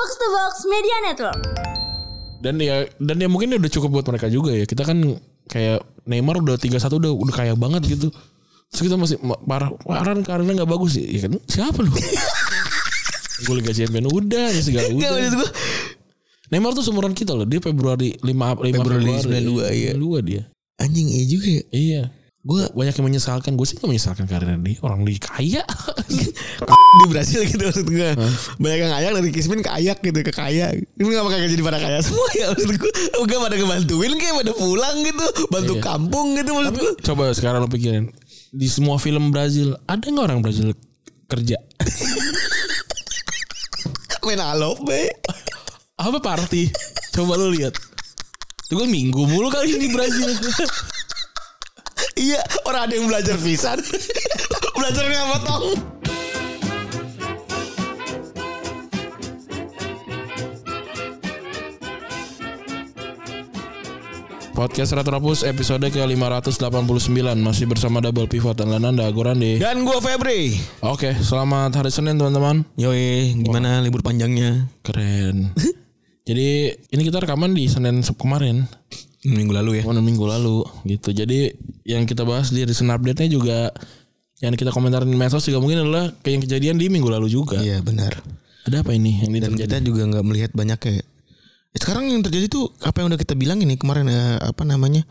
Box to Box Media Network. Dan ya dan ya mungkin udah cukup buat mereka juga ya. Kita kan kayak Neymar udah 3-1 udah udah kaya banget gitu. Terus kita masih ma- parah parah karena nggak bagus sih. Ya kan siapa lu? gue Liga Champion udah ya segala udah. gue Neymar tuh seumuran kita loh. Dia Februari 5 5 Februari 92, iya. 92 dia. anjing iya juga ya. Iya. Gue Banyak yang menyesalkan. Gue sih gak menyesalkan karena dia orang dia kaya. di Brasil gitu maksud gue. Banyak yang ayak dari Kismin ke ayak gitu ke kaya. Ini gak bakal jadi pada kaya semua ya maksud gue. Gue pada ngebantuin kayak pada pulang gitu, bantu Iya. kampung gitu maksud gue. Coba sekarang lo pikirin. Di semua film Brazil. Ada gak orang Brazil kerja? Main alop be. Apa party? Coba lo lihat. Itu gue minggu mulu kali di Brazil. Iya, orang ada yang belajar pisan. belajar nggak potong. Podcast Ratu Rapus episode ke-589 Masih bersama Double Pivot dan Lananda Gorande Dan gue Febri. Oke selamat hari Senin teman-teman Yoi, gimana libur panjangnya? Keren Jadi ini kita rekaman di Senin kemarin Minggu lalu ya. Kemarin minggu lalu gitu Jadi yang kita bahas di recent update-nya juga Yang kita komentarin di medsos juga mungkin adalah Kayak yang kejadian di minggu lalu juga Iya benar. Ada apa ini yang ini Dan terjadi? kita juga nggak melihat banyak kayak. Eh, Sekarang yang terjadi tuh apa yang udah kita bilang ini kemarin ya, apa namanya?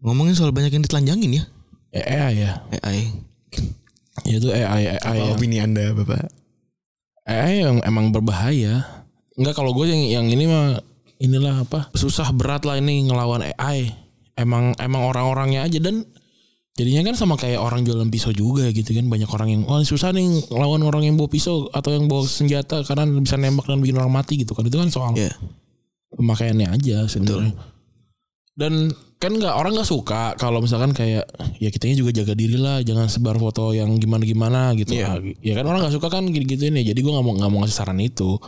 Ngomongin soal banyak yang ditelanjangin ya. Eh, AI ya AI. Itu AI AI yang, opini anda bapak? AI yang emang berbahaya Enggak kalau gue yang yang ini mah inilah apa susah berat lah ini ngelawan AI emang emang orang-orangnya aja. Dan jadinya kan sama kayak orang jualan pisau juga gitu kan. Banyak orang yang oh susah nih ngelawan orang yang bawa pisau atau yang bawa senjata karena bisa nembak dan bikin orang mati gitu kan. Itu kan soal Iya. pemakaiannya aja sebenarnya. Dan kan nggak orang nggak suka kalau misalkan kayak ya kitanya juga jaga diri lah. Jangan sebar foto yang gimana gimana gitu Iya. Ah, ya kan orang nggak suka kan gitu gituin ya. Jadi gue nggak mau nggak mau ngasih saran itu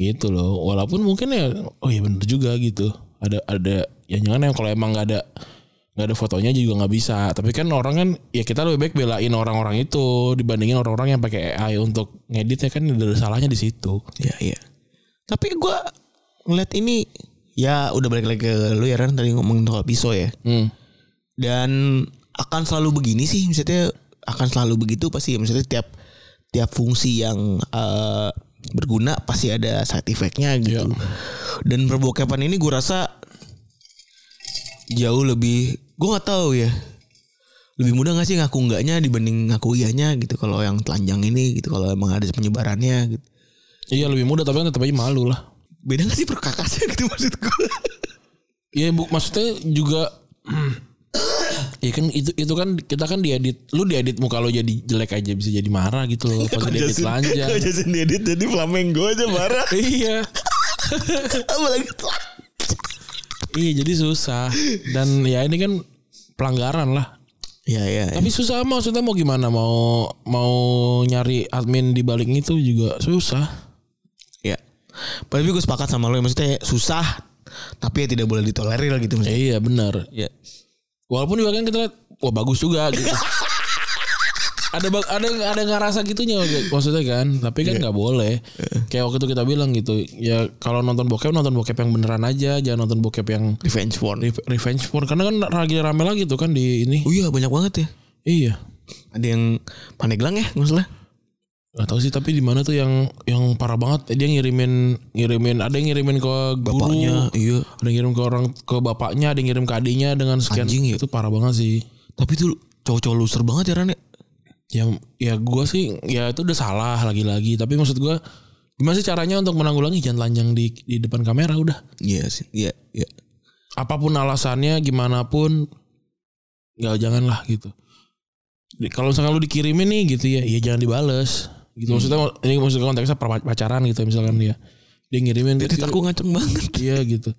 gitu loh walaupun mungkin ya oh iya bener juga gitu ada ada ya jangan yang kalau emang nggak ada nggak ada fotonya juga nggak bisa tapi kan orang kan ya kita lebih baik belain orang-orang itu dibandingin orang-orang yang pakai AI untuk ngedit ya kan ada salahnya di situ Iya iya. Tapi gue ngeliat ini ya udah balik lagi ke lu ya Ran tadi ngomongin soal pisau ya. hmm. Dan akan selalu begini sih misalnya akan selalu begitu pasti misalnya tiap tiap fungsi yang eh, berguna pasti ada side effectnya gitu. Dan perbokepan ini gue rasa jauh lebih gue nggak tahu ya. Lebih mudah gak sih ngaku enggaknya dibanding ngaku iyanya gitu kalau yang telanjang ini gitu kalau emang ada penyebarannya gitu. Iya lebih mudah tapi kan tetap aja malu lah. Beda gak sih perkakasnya gitu maksud gue Iya bu, maksudnya juga Iya kan itu itu kan kita kan diedit lu diedit muka lo jadi jelek aja bisa jadi marah gitu loh pas diedit telanjang. Jason diedit jadi flamengo aja marah iya. apalagi Iya jadi susah dan ya ini kan pelanggaran lah. ya ya Tapi susah maksudnya mau gimana mau mau nyari admin di balik itu juga susah. ya tapi gue sepakat sama lo maksudnya susah tapi ya tidak boleh ditolerir gitu maksudnya iya benar. ya Walaupun juga kan kita lihat wah bagus juga gitu. ada ada ada ngerasa gitunya maksudnya kan tapi kan nggak boleh. Kayak waktu itu kita bilang gitu ya kalau nonton bokep nonton bokep yang beneran aja jangan nonton bokep yang revenge porn. Re- revenge porn. Karena kan lagi rame lagi tuh kan di ini. Oh iya banyak banget ya. Iya. Ada yang pandeglang ya nggak salah Gak tahu sih tapi di mana tuh yang yang parah banget dia ngirimin ngirimin ada yang ngirimin ke guru. Bapaknya iya. Ada yang ngirim ke orang ke bapaknya ada yang ngirim ke adiknya dengan sekian. Anjing ya. itu parah banget sih. Tapi tuh cowok-cowok loser banget ya Ran ya ya gue sih ya itu udah salah lagi-lagi. Tapi maksud gue gimana sih caranya untuk menanggulangi? Jangan telanjang di di depan kamera udah. Iya sih iya iya. Apa pun alasannya gimana pun nggak jangan lah gitu kalau misalkan lu dikirimin nih gitu ya ya jangan dibales gitu. Maksudnya ini maksudnya konteksnya per- pacaran gitu misalkan dia. Dia ngirimin Jadi gitu, aku ngaceng banget. Iya gitu.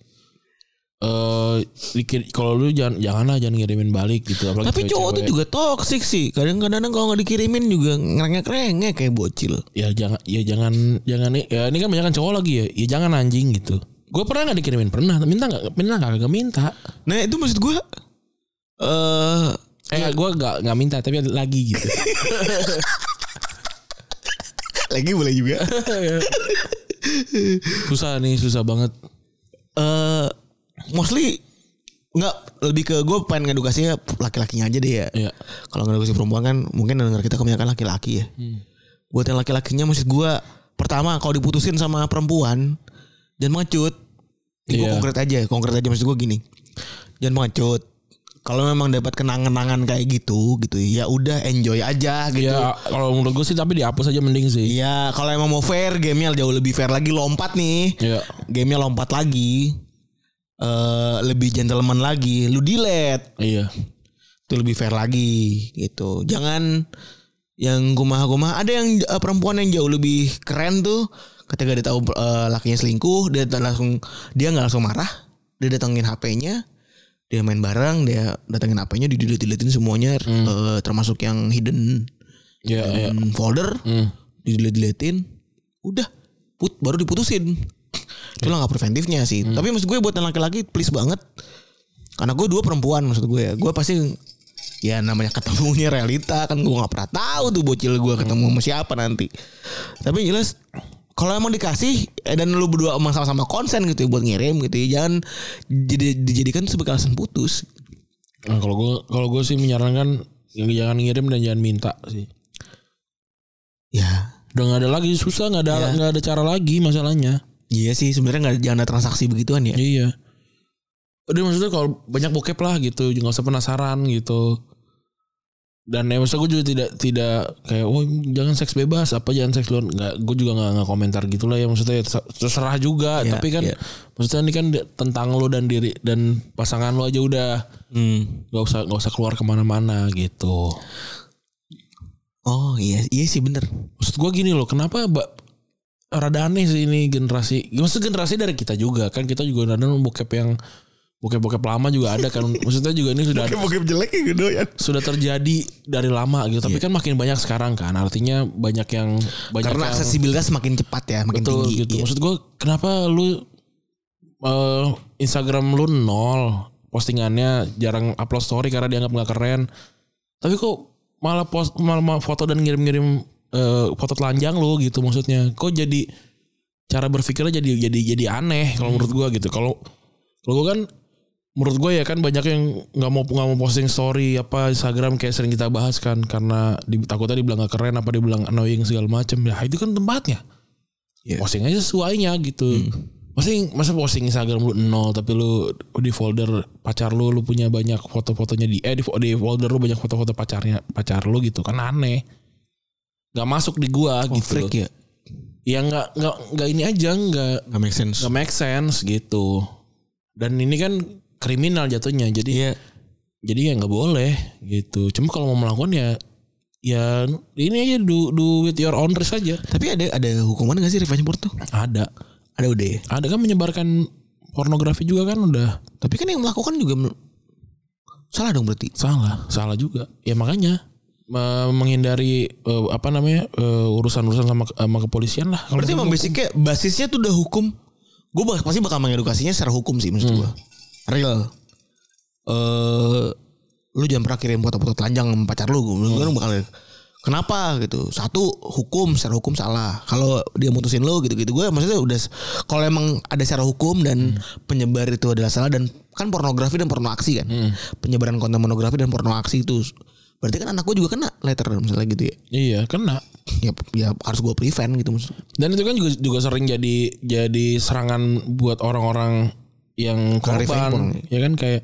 Eh dikir kalau lu jangan janganlah jangan ngirimin balik gitu. Apalagi tapi cowok tuh juga toxic sih. Kadang-kadang kalau nggak dikirimin juga ngerengek-rengek kayak bocil. Ya jangan ya jangan jangan ya ini kan banyak cowok lagi ya. Ya jangan anjing gitu. Gue pernah nggak dikirimin? Pernah. Minta nggak? Minta nggak? Minta. Nah itu maksud gue eh eh gue nggak nggak minta tapi lagi gitu lagi boleh juga Susah nih, susah banget. Eh mostly nggak lebih ke gue pengen ngedukasinya laki-lakinya aja deh ya. Iya. Kalau ngedukasi perempuan kan mungkin denger kita kebanyakan laki-laki ya. Buat yang laki-lakinya maksud gue pertama kalau diputusin sama perempuan jangan mengecut. Ini gue Iya. konkret aja, konkret aja maksud gue gini. Jangan mengecut. Kalau memang dapat kenang-kenangan kayak gitu gitu ya udah enjoy aja gitu. Ya kalau menurut gue sih tapi dihapus aja mending sih. Iya, kalau emang mau fair, gamenya jauh lebih fair lagi lompat nih. Iya. Gamenya lompat lagi. eh lebih gentleman lagi, lu delete. Iya. Itu lebih fair lagi gitu. Jangan yang gumah-gumah ada yang eh, perempuan yang jauh lebih keren tuh ketika dia tahu eh, lakinya selingkuh, dia langsung dia nggak langsung marah, dia datengin HP-nya, dia main bareng, dia datengin HP-nya, di delete deletein semuanya eh, termasuk yang hidden. Iya, iya. hidden folder Hmm. di delete deletein udah put baru diputusin. Itu langkah preventifnya sih. Tapi maksud gue buat laki-laki please banget. Karena gue dua perempuan maksud gue. Ya gue pasti ya namanya ketemunya realita kan gue nggak pernah tahu tuh bocil gue ketemu sama siapa nanti. Tapi jelas kalau emang dikasih eh, dan lu berdua emang sama-sama konsen gitu ya buat ngirim gitu ya jangan jadi dijadikan sebagai alasan putus Nah, kalau gue kalau gue sih menyarankan jangan ngirim dan jangan minta sih. ya Udah nggak ada lagi susah nggak ada Iya. nggak ada cara lagi masalahnya. iya sih sebenarnya nggak jangan ada transaksi begituan ya Iya. Udah maksudnya kalau banyak bokep lah gitu, nggak usah penasaran gitu. Dan ya maksud gue juga tidak tidak kayak oh jangan seks bebas apa jangan seks luar nggak gue juga nggak nggak komentar gitu lah ya maksudnya ya terser- terserah juga. Iya, tapi kan iya. maksudnya ini kan tentang lo dan diri dan pasangan lo aja udah. Hmm. nggak usah nggak usah keluar ke mana-mana gitu. Oh iya iya sih bener. Maksud gue gini loh kenapa mbak rada aneh sih ini generasi maksud generasi dari kita juga. Kan kita juga ada bokep yang bokep-bokep lama juga ada kan. Maksudnya juga ini sudah bokep jelek ya gue doyan sudah terjadi dari lama gitu. Tapi kan makin banyak sekarang kan. Artinya banyak yang banyak Karena yang, aksesibilitas makin cepat ya, makin betul tinggi. gitu. Iya. maksud gue kenapa lu eh, Instagram lu nol? Postingannya jarang upload story karena dianggap nggak keren. Tapi kok malah post malah malah foto dan ngirim-ngirim eh, foto telanjang lu gitu maksudnya. Kok jadi cara berpikirnya jadi jadi jadi aneh kalau menurut gua gitu. Kalau kalau gua kan menurut gue ya kan banyak yang nggak mau nggak mau posting story apa Instagram kayak sering kita bahas kan karena di, takutnya dibilang gak keren apa dibilang annoying segala macam ya itu kan tempatnya. Iya. posting aja sesuainya gitu. Posting masa posting Instagram lu nol tapi lu di folder pacar lu lu punya banyak foto-fotonya di eh di, di folder lu banyak foto-foto pacarnya pacar lu gitu kan aneh. Nggak masuk di gua Oh, gitu freak ya. ya nggak nggak nggak ini aja nggak Gak make sense. nggak make sense gitu. Dan ini kan kriminal jatuhnya jadi Iya. jadi ya nggak boleh gitu cuma kalau mau melakukan ya ya ini aja do, do with your own risk aja Tapi ada ada hukuman gak sih revenge porn tuh? ada Ada udah ya. ada kan menyebarkan pornografi juga kan udah Tapi kan yang melakukan juga salah dong berarti. salah salah juga ya makanya me- menghindari eh, apa namanya eh, urusan-urusan sama sama kepolisian lah Berarti emang basicnya basisnya tuh udah hukum. Gue pasti bakal mengedukasinya secara hukum sih maksud gue. Real. Eh lu jangan pernah kirim foto-foto telanjang sama pacar lu. Gue kan bakal Kenapa gitu? Satu hukum secara hukum salah. Kalau dia mutusin lu gitu-gitu gue maksudnya udah kalau emang ada secara hukum dan penyebar itu adalah salah dan kan pornografi dan porno aksi kan. Penyebaran konten pornografi dan porno aksi itu berarti kan anak gue juga kena letter misalnya gitu ya. iya kena Ya, ya harus gue prevent gitu maksud. dan itu kan juga juga sering jadi jadi serangan buat orang-orang yang korban ya kan kayak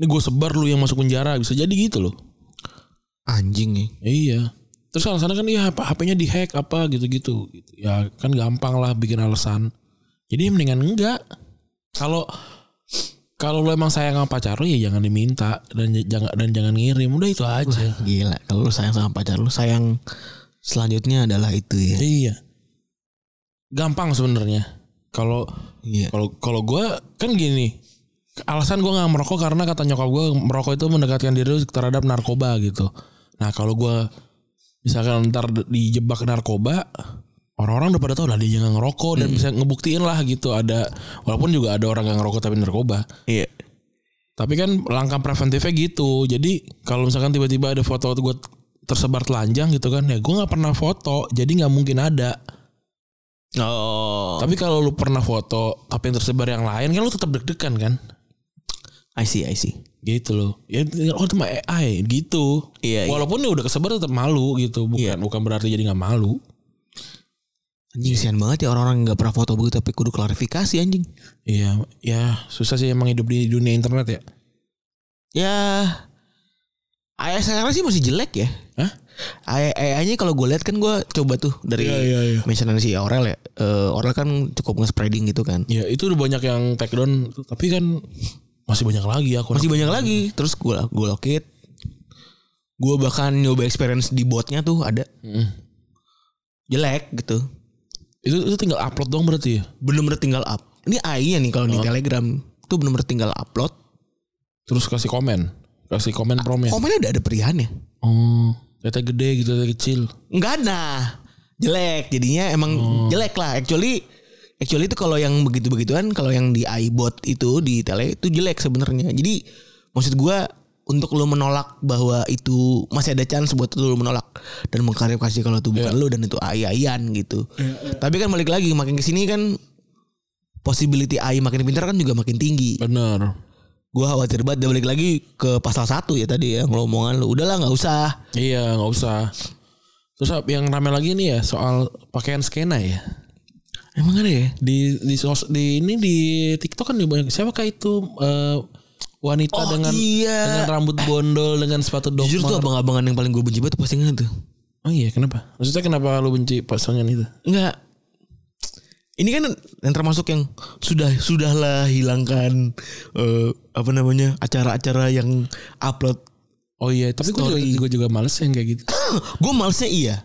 ini gue sebar lu yang masuk penjara bisa jadi gitu loh Anjing ya. Iya. Terus alasannya kan iya HP-nya dihack apa gitu-gitu. Gitu. Ya kan gampang lah bikin alasan. Jadi mendingan enggak. Kalau kalau lu emang sayang sama pacar lu ya jangan diminta dan jangan dan jangan ngirim. Udah itu aja. Gila, kalau lu sayang sama pacar lu, sayang selanjutnya adalah itu ya. iya. Gampang sebenarnya. Kalau Iya. kalau kalau gua kan gini. Alasan gua nggak merokok karena kata nyokap gua merokok itu mendekatkan diri terhadap narkoba gitu. Nah kalau gua misalkan ntar dijebak narkoba, orang-orang udah pada tahu lah dia jangan ngerokok dan bisa ngebuktiin lah gitu ada walaupun juga ada orang yang ngerokok tapi narkoba. Iya. Tapi kan langkah preventifnya gitu. Jadi kalau misalkan tiba-tiba ada foto gue tersebar telanjang gitu kan, ya gue nggak pernah foto, jadi nggak mungkin ada. Oh. Tapi kalau lu pernah foto tapi yang tersebar yang lain kan lu tetap deg-degan kan? I see, I see. Gitu loh. Ya oh itu mah AI gitu. Iya, iya. Walaupun ya udah kesebar tetap malu gitu. Bukan bukan berarti jadi nggak malu. Anjing kesian banget ya orang-orang yang gak pernah foto begitu tapi kudu klarifikasi anjing. Iya, ya susah sih emang hidup di dunia internet ya. Ya sekarang sih masih jelek ya. AI-nya kalau gue lihat kan gue coba tuh dari Iya, iya, iya. mentionan si Aurel ya. Eh, Aurel kan cukup nge-spreading gitu kan. Ya itu udah banyak yang take down tapi kan masih banyak lagi ya Masih banyak lagi. Terus gue gue lokit. Gue bahkan nyoba experience di botnya tuh ada jelek gitu. itu itu tinggal upload dong berarti ya. Bener-bener tinggal up. Ini AI-nya nih kalau di Telegram tuh bener-bener tinggal upload. Terus kasih komen, kasih komen promen. Komennya udah ada pilihannya. Oh, ternyata gede gitu, ternyata kecil. Enggak ada. Jelek. Jadinya emang jelek lah. Actually actually itu kalau yang begitu-begituan kalau yang di iBot itu di tele itu jelek sebenarnya. Jadi maksud gua untuk lu menolak bahwa itu masih ada chance buat lu menolak dan mengklarifikasi kalau itu bukan lu dan itu AI-an gitu. Tapi kan balik lagi makin ke sini kan possibility AI makin pintar kan juga makin tinggi. Bener. Gua khawatir banget dan balik lagi ke pasal satu ya tadi ya kalau omongan lu udahlah nggak usah. Iya, nggak usah. Terus yang rame lagi nih ya soal pakaian skena ya. Emang ada ya? Di di sos, di ini di TikTok kan banyak. Siapakah itu eh, wanita Oh, dengan iya. dengan rambut bondol dengan sepatu dogma? Jujur tuh abang-abangan yang paling gue benci banget tuh postingan itu. Oh iya, kenapa? Maksudnya kenapa lu benci pasangan itu? Enggak. Ini kan yang termasuk yang sudah sudahlah hilangkan eh, apa namanya acara-acara yang upload. Oh iya, tapi gue juga, gue juga males yang kayak gitu. gue malesnya iya.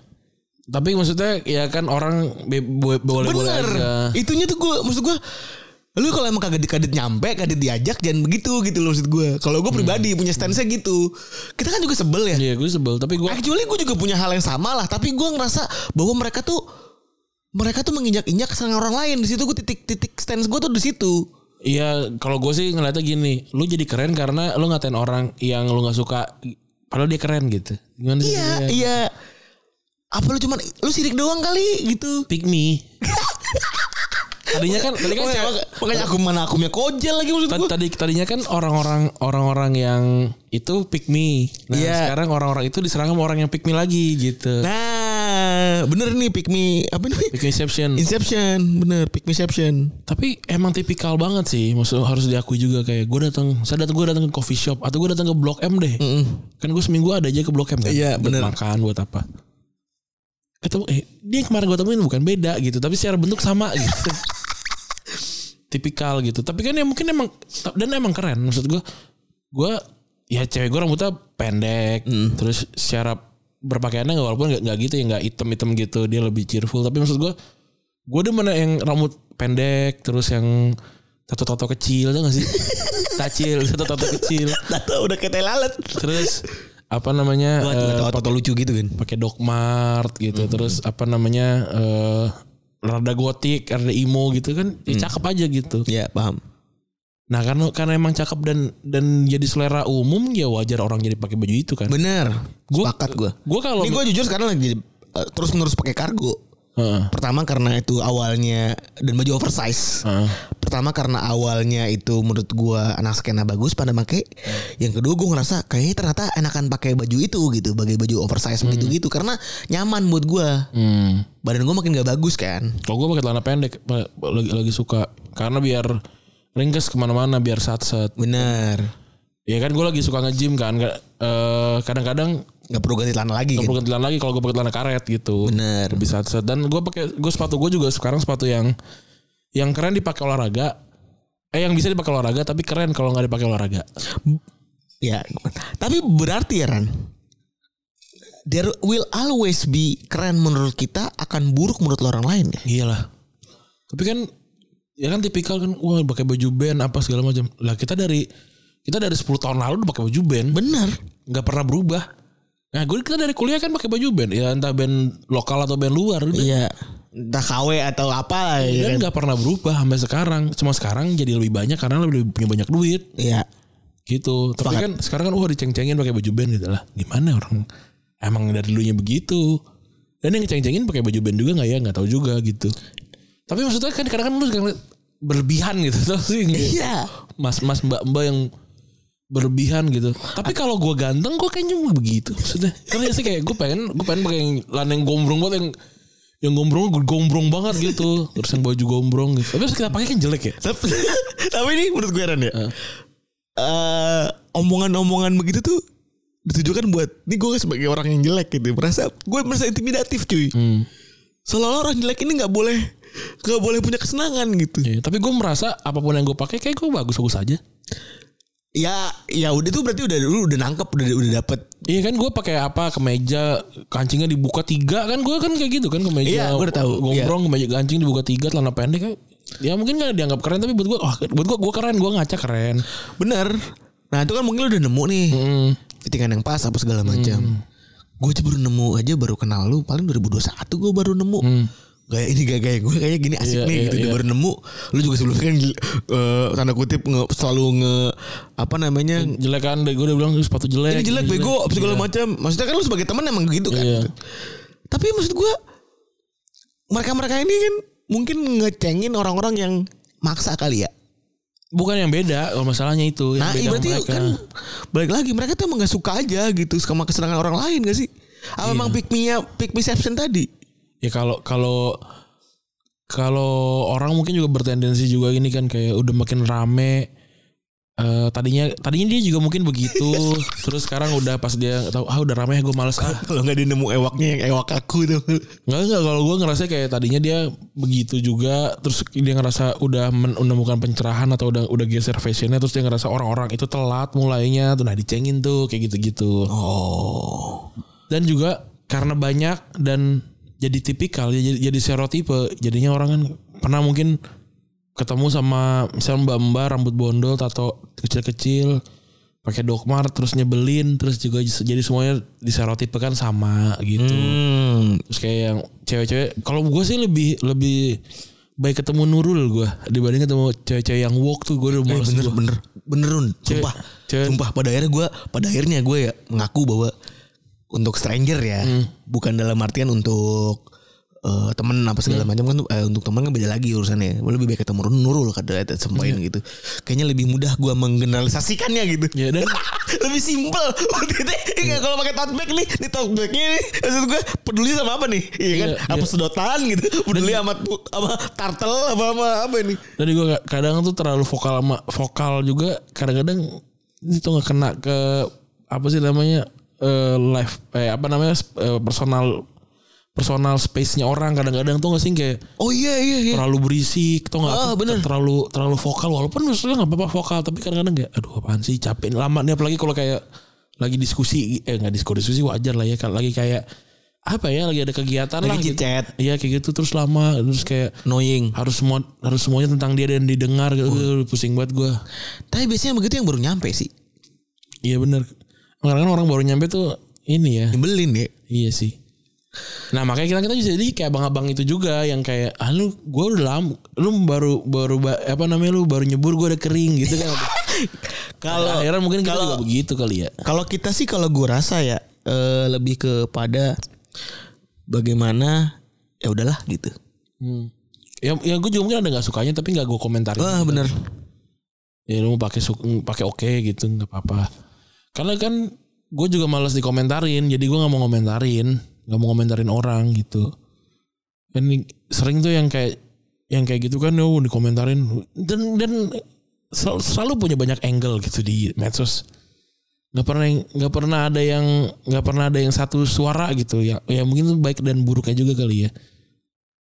Tapi maksudnya ya kan orang be- bo- boleh-boleh Bener. aja. Itunya tuh gue maksud gue lu kalau emang kagak kadit nyampe kadit diajak jangan begitu gitu loh maksud gue kalau gue pribadi punya stance gitu kita kan juga sebel ya Iya, gue sebel. Tapi gue Actually gue juga punya hal yang sama lah Tapi gue ngerasa bahwa mereka tuh Mereka tuh menginjak-injak kesenangan orang lain di situ gue titik-titik stance gue tuh di situ. Iya, kalau gue sih ngeliatnya gini, lu jadi keren karena lu ngatain orang yang lu nggak suka, padahal dia keren gitu. Gimana sih? Iya, iya. Apa lu cuman lu sirik doang kali gitu. Pick me. tadinya kan, tadi kan cewek- makanya aku mana akumnya kojel lagi maksud gue. tadi tadinya kan orang-orang orang-orang yang itu pick me. Nah, Iya. sekarang orang-orang itu diserang sama orang yang pick me lagi gitu. Nah, bener nih pick me apa nih? Pick meception. Inception, bener pick meception. Tapi emang tipikal banget sih, maksud harus diakui juga kayak gue datang, saya datang gue datang ke coffee shop atau gue datang ke Blok M deh. Kan gue seminggu ada aja ke Blok M kan. Iya, Buat bener. Makan buat apa? Ketemu eh dia yang kemarin gue temuin bukan beda gitu, tapi secara bentuk sama gitu. Tipikal gitu. Tapi kan ya mungkin emang dan emang keren maksud gue. Gue ya cewek gue rambutnya pendek, terus secara berpakaiannya nggak walaupun nggak nggak gitu ya nggak item-item gitu dia lebih cheerful tapi maksud gue gue demen yang rambut pendek terus yang tato-tato kecil tuh gak sih tacil tato-tato kecil Tato udah kayak lalat. terus apa namanya Gua eh, tato tato lucu gitu kan. pakai dogmart gitu terus apa namanya eh rada gotik rada emo gitu kan ya cakep aja gitu Iya, paham. Nah karena karena emang cakep dan dan jadi selera umum ya wajar orang jadi pakai baju itu kan Bener. Gua- Sepakat gue. gue kalau Ini gue jujur sekarang lagi uh, terus menerus pakai kargo. Heeh, Pertama karena itu awalnya dan baju oversize. heeh. Pertama karena awalnya itu menurut gua anak skena bagus pada make. Yang kedua gue ngerasa kayaknya ternyata enakan pakai baju itu gitu, pakai baju oversize begitu gitu karena nyaman buat gua. Hmm. Badan gue makin gak bagus kan. Kalau gue pakai celana pendek lagi lagi suka karena biar ringkes ke mana-mana biar sat-sat. Bener. Ya kan gue lagi suka nge-gym kan. Ka- eh, kadang-kadang Gak perlu ganti celana lagi nggak kan. perlu ganti celana lagi kalau gue pakai celana karet gitu. Bener. Lebih sat-sat dan gue pakai gue sepatu gue juga sekarang sepatu yang yang keren dipakai olahraga. Eh yang bisa dipakai olahraga tapi keren kalau nggak dipakai olahraga. Ya. Tapi berarti ya Ran. There will always be keren menurut kita akan buruk menurut orang lain ya. Iyalah. Tapi kan ya kan tipikal kan wah pakai baju band apa segala macam. Lah kita dari kita dari 10 tahun lalu udah pakai baju band. Bener. nggak pernah berubah. Nah gue kita dari kuliah kan pakai baju band ya entah band lokal atau band luar udah. Iya. Entah KW atau apa lah ya Dan kan. nggak pernah berubah sampai sekarang. Cuma sekarang jadi lebih banyak karena lebih punya banyak duit Iya. gitu. Tapi kan sekarang kan wah diceng-cengin pakai baju band gitu lah. Gimana orang emang dari dulunya begitu. Dan yang ceng-cengin pakai baju band juga nggak ya nggak tahu juga gitu. Tapi maksudnya kan kadang-kadang lu suka berlebihan gitu tau sih Iya. Mas-mas mbak-mbak yang berlebihan gitu. Tapi kalau gue ganteng gue kayaknya begitu maksudnya. Karena sih kayak gue pengen gue pengen pakai yang celana yang gombrong banget yang yang gombrong gombrong banget gitu. Terus yang baju gombrong gitu. Tapi kita pakai kan jelek ya. Tapi, tapi ini menurut gue Ran ya. eh, omongan-omongan begitu tuh ditujukan buat ini gue sebagai orang yang jelek gitu merasa gue merasa intimidatif cuy Hmm. Seolah-olah orang jelek ini nggak boleh nggak boleh punya kesenangan gitu. Iya, tapi gue merasa apa pun yang gue pakai kayak gue bagus-bagus aja. ya ya udah tuh berarti udah dulu udah nangkep udah udah dapet. Iya kan gue pakai apa? Kemeja kancingnya dibuka tiga kan? Gue kan kayak gitu kan kemeja Iya, gua udah tahu. gombrong kemeja kancing dibuka tiga celana pendek. Kan ya mungkin gak dianggap keren tapi buat gue wah buat gue gue keren gue ngaca keren. Bener. Nah itu kan mungkin lu udah nemu nih. Hmm. fittingan yang pas apa segala macam gue aja baru nemu aja baru kenal lu paling 2021 gue baru nemu. Gaya ini gaya gaya gue kayaknya gini asik Iya, nih iya, gitu iya. baru nemu. Lu juga sebelumnya kan eh, tanda kutip nge- selalu nge apa namanya? Jelek kan gue udah bilang sepatu jelek ini jelek bego segala Iya. macam. Maksudnya kan lu sebagai teman emang gitu kan. Iya. tapi maksud gue mereka mereka ini kan mungkin ngecengin orang-orang yang maksa kali ya bukan yang beda kalau masalahnya itu yang nah beda iya berarti mereka. kan balik lagi mereka tuh emang gak suka aja gitu sama kesenangan orang lain gak sih apa Iya. emang pick me pick me tadi ya kalau kalau kalau orang mungkin juga bertendensi juga ini kan kayak udah makin rame eh tadinya tadinya dia juga mungkin begitu. Terus sekarang udah pas dia tahu ah udah rame gue males ah. Kalau nggak dia nemu ewaknya yang ewak aku tuh. Enggak enggak kalau gue ngerasa kayak tadinya dia begitu juga terus dia ngerasa udah men- menemukan pencerahan atau udah udah geser fashionnya terus dia ngerasa orang-orang itu telat mulainya tuh nah dicengin tuh kayak gitu-gitu. oh. Dan juga karena banyak dan jadi tipikal jadi jadi stereotipe jadinya orang kan pernah mungkin ketemu sama misalnya mbak-mbak rambut bondol tato kecil-kecil pakai dokmar terus nyebelin terus juga jadi semuanya diserotipekan sama gitu. hmm. Terus kayak yang cewek-cewek kalau gue sih lebih lebih baik ketemu Nurul gue dibanding ketemu cewek-cewek yang woke tuh gue udah Eh, bener gua. bener benerun sumpah cewek- sumpah pada akhirnya gue pada akhirnya gue ya mengaku bahwa untuk stranger ya bukan dalam artian untuk eh, temen apa segala macam kan eh, untuk temen kan beda lagi urusannya. Lebih baik ketemu Nurul kada ada sempoin gitu. Kayaknya lebih mudah gue menggeneralisasikannya gitu. Ya dan lebih simpel. Gitu Enggak kalau pakai tote nih Nih tote bagnya nih Maksud gue peduli sama apa nih? Iya kan? Iya, Apa iya. sedotan gitu? Peduli sama sama turtle apa apa apa nih Jadi gue kadang tuh terlalu vokal sama vokal juga kadang-kadang itu nggak kena ke apa sih namanya eh, live eh apa namanya eh, personal personal space-nya orang kadang-kadang tuh nggak sih kayak Oh iya iya iya. terlalu berisik tuh nggak Ah, bener. terlalu terlalu vokal walaupun maksudnya nggak apa-apa vokal tapi kadang-kadang kayak aduh apaan sih capek lama nih apalagi kalau kayak lagi diskusi eh nggak diskusi diskusi wajar lah ya kalau lagi kayak apa ya lagi ada kegiatan Lagi lah gitu. chit-chat. iya kayak gitu terus lama terus kayak Annoying. harus semua harus semuanya tentang dia dan didengar gitu. Aduh, pusing banget gue Tapi biasanya begitu yang baru nyampe sih. Iya bener. Kadang-kadang orang baru nyampe tuh ini ya. Nyebelin ya. Iya sih. Nah makanya kita kita bisa jadi kayak abang-abang itu juga yang kayak ah lu gue udah lama lu baru baru ba- apa namanya lu baru nyebur gue udah kering gitu kan. Kalau akhirnya mungkin kita juga begitu kali ya. Kalau kita sih kalau gue rasa ya eh, lebih kepada bagaimana ya udahlah gitu. Hmm. Ya, ya gue juga mungkin ada nggak sukanya tapi nggak gue komentarin. Wah bener. Ya lu mau pakai pakai oke gitu nggak apa-apa. Karena kan gue juga malas dikomentarin jadi gue nggak mau komentarin nggak mau komentarin orang gitu. Kan sering tuh yang kayak yang kayak gitu kan oh dikomentarin. Dan dan sel- selalu punya banyak angle gitu di medsos. Nggak pernah nggak pernah ada yang nggak pernah ada yang satu suara gitu. Ya ya mungkin baik dan buruknya juga kali ya.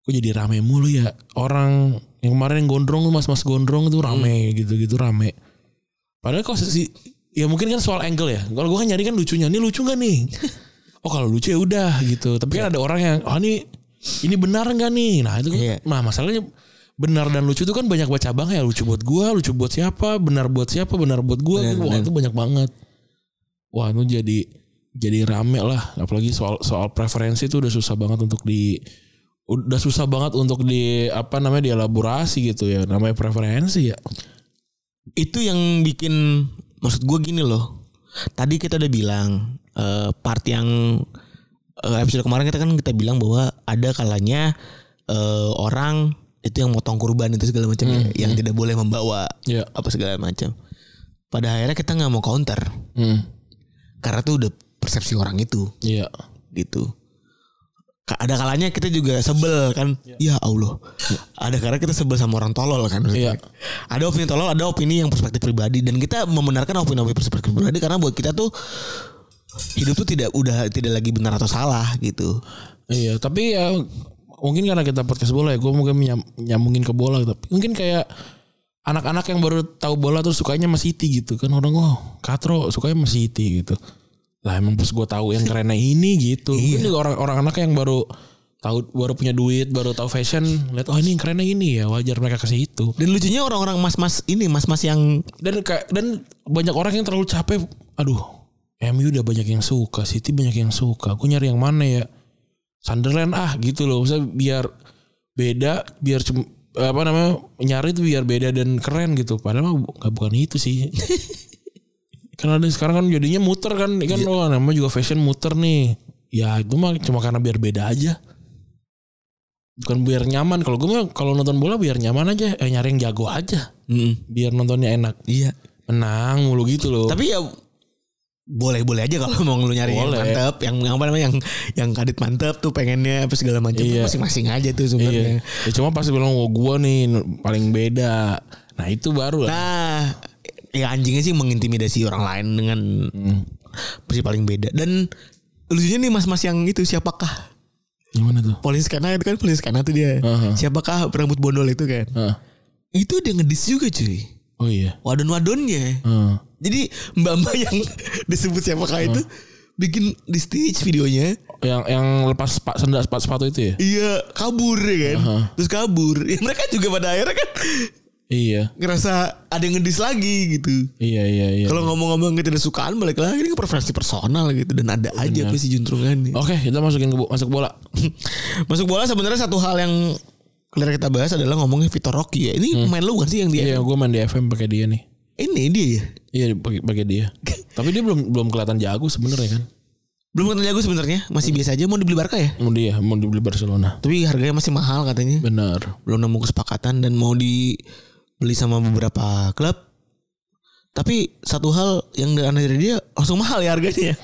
Kok jadi rame mulu ya? Orang yang kemarin yang gondrong tuh mas mas gondrong tuh rame gitu gitu rame. Padahal kok sih ya mungkin kan soal angle ya. Kalau gue kan nyari kan lucunya. Ini lucu gak nih oh kalau lucu ya udah gitu. Tapi kan ada orang yang oh ini ini benar nggak nih? Nah itu kan Iya. nah masalahnya benar dan lucu itu kan banyak baca cabang ya. Lucu buat gua lucu buat siapa benar buat siapa benar buat gua. Benar, wah benar. itu banyak banget. Wah itu jadi jadi rame lah. Apalagi soal soal preferensi itu udah susah banget untuk di udah susah banget untuk di apa namanya dielaborasi gitu ya. Namanya preferensi ya. Itu yang bikin maksud gue gini loh. Tadi kita udah bilang eh, part yang eh, episode kemarin kita kan kita bilang bahwa ada kalanya eh, orang itu yang motong kurban itu segala macam ya, yang tidak boleh membawa Iya. apa segala macam. Pada akhirnya kita nggak mau counter Hmm. karena tuh udah persepsi orang itu Iya. gitu. Ada kalanya kita juga sebel kan, ya Allah. Ada karena kita sebel sama orang tolol kan. Iya. Ada opini tolol, ada opini yang perspektif pribadi dan kita membenarkan opini-opini perspektif pribadi karena buat kita tuh hidup tuh tidak udah tidak lagi benar atau salah gitu. Iya, tapi ya mungkin karena kita podcast bola ya, gue mungkin nyam- nyambungin ke bola. Tapi mungkin kayak anak-anak yang baru tahu bola tuh sukanya sama City gitu kan orang oh Katro sukanya sama City gitu. Lah emang pas gue tahu yang kerennya ini gitu. Mungkin juga orang-orang anak yang baru tahu baru punya duit, baru tahu fashion, lihat oh ini yang kerennya ini ya wajar mereka kasih itu. Dan lucunya orang-orang mas-mas ini mas-mas yang Dan kayak dan banyak orang yang terlalu capek. Aduh, MU udah banyak yang suka, City banyak yang suka. Aku nyari yang mana ya? Sunderland ah gitu loh. Maksudnya biar beda, biar cum- apa namanya nyari itu biar beda dan keren gitu. Padahal mah nggak bukan itu sih. Karena ada sekarang kan jadinya muter kan, kan oh, namanya juga fashion muter nih. Ya itu mah cuma karena biar beda aja. Bukan biar nyaman. Kalau gue mah kalau nonton bola biar nyaman aja. Eh nyari yang jago aja. Biar nontonnya enak iya. menang mulu gitu loh. Tapi ya boleh-boleh aja kalau mau lu nyari yang Boleh. mantep, yang yang apa namanya yang yang kadit mantep tuh pengennya apa segala macam Iya. masing-masing aja tuh sebenarnya. iya. Ya cuma pasti bilang oh gua nih paling beda. Nah itu baru lah. Nah, ya anjingnya sih mengintimidasi orang lain dengan Hmm. versi paling beda. Dan lucunya nih mas-mas yang itu siapakah? Gimana tuh? Polisi Kana itu kan polisi Kana tuh dia. Aha. Siapakah rambut bondol itu kan? Heeh. Itu dia ngedis juga cuy. Oh iya. Wadon-wadonnya. Heeh. Jadi mbak-mbak yang disebut siapakah itu bikin di stage videonya Yang yang lepas pak sendal sepatu, sepatu itu ya? Iya kabur ya kan Aha. Terus kabur ya, Mereka juga pada akhirnya kan Iya. Ngerasa ada yang ngedis lagi gitu Iya iya iya. Kalau ngomong-ngomong ketidaksukaan balik lagi ini ke preferensi personal gitu dan ada aja apa sih juntrungannya. Oke, kita masukin ke masuk bola. Masuk bola sebenarnya satu hal yang kalian kita bahas adalah ngomongin Vitor Rocky ya. Ini pemain lu bukan sih yang dia? Iya, gua main di FM pakai dia nih. Ini dia ya. Iya, pakai pakai dia. Tapi dia belum belum kelihatan jago sebenarnya kan. Belum kenal jago sebenarnya, masih biasa aja mau dibeli Barca ya. Mau dia mau dibeli Barcelona. Tapi harganya masih mahal katanya. Benar. Belum nemu kesepakatan dan mau dibeli sama beberapa klub. Tapi satu hal yang aneh dari dia langsung mahal ya harganya ya.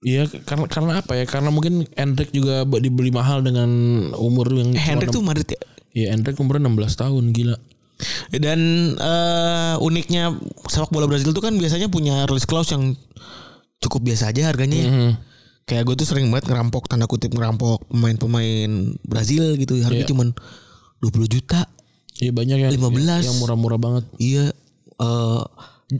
Iya, karena karena apa ya? Karena mungkin Hendrik juga dibeli mahal dengan umur yang Eh, Hendrik tuh Madrid ya. Iya, Hendrik umurnya 16 tahun, gila. Dan eh, uniknya sepak bola Brazil tuh kan biasanya punya release clause yang cukup biasa aja harganya. ya. Mhm. Kayak gue tuh sering banget ngerampok tanda kutip ngerampok pemain-pemain Brazil gitu harganya Iya. cuman 20 juta. Iya banyak yang 15. yang murah-murah banget. Iya eh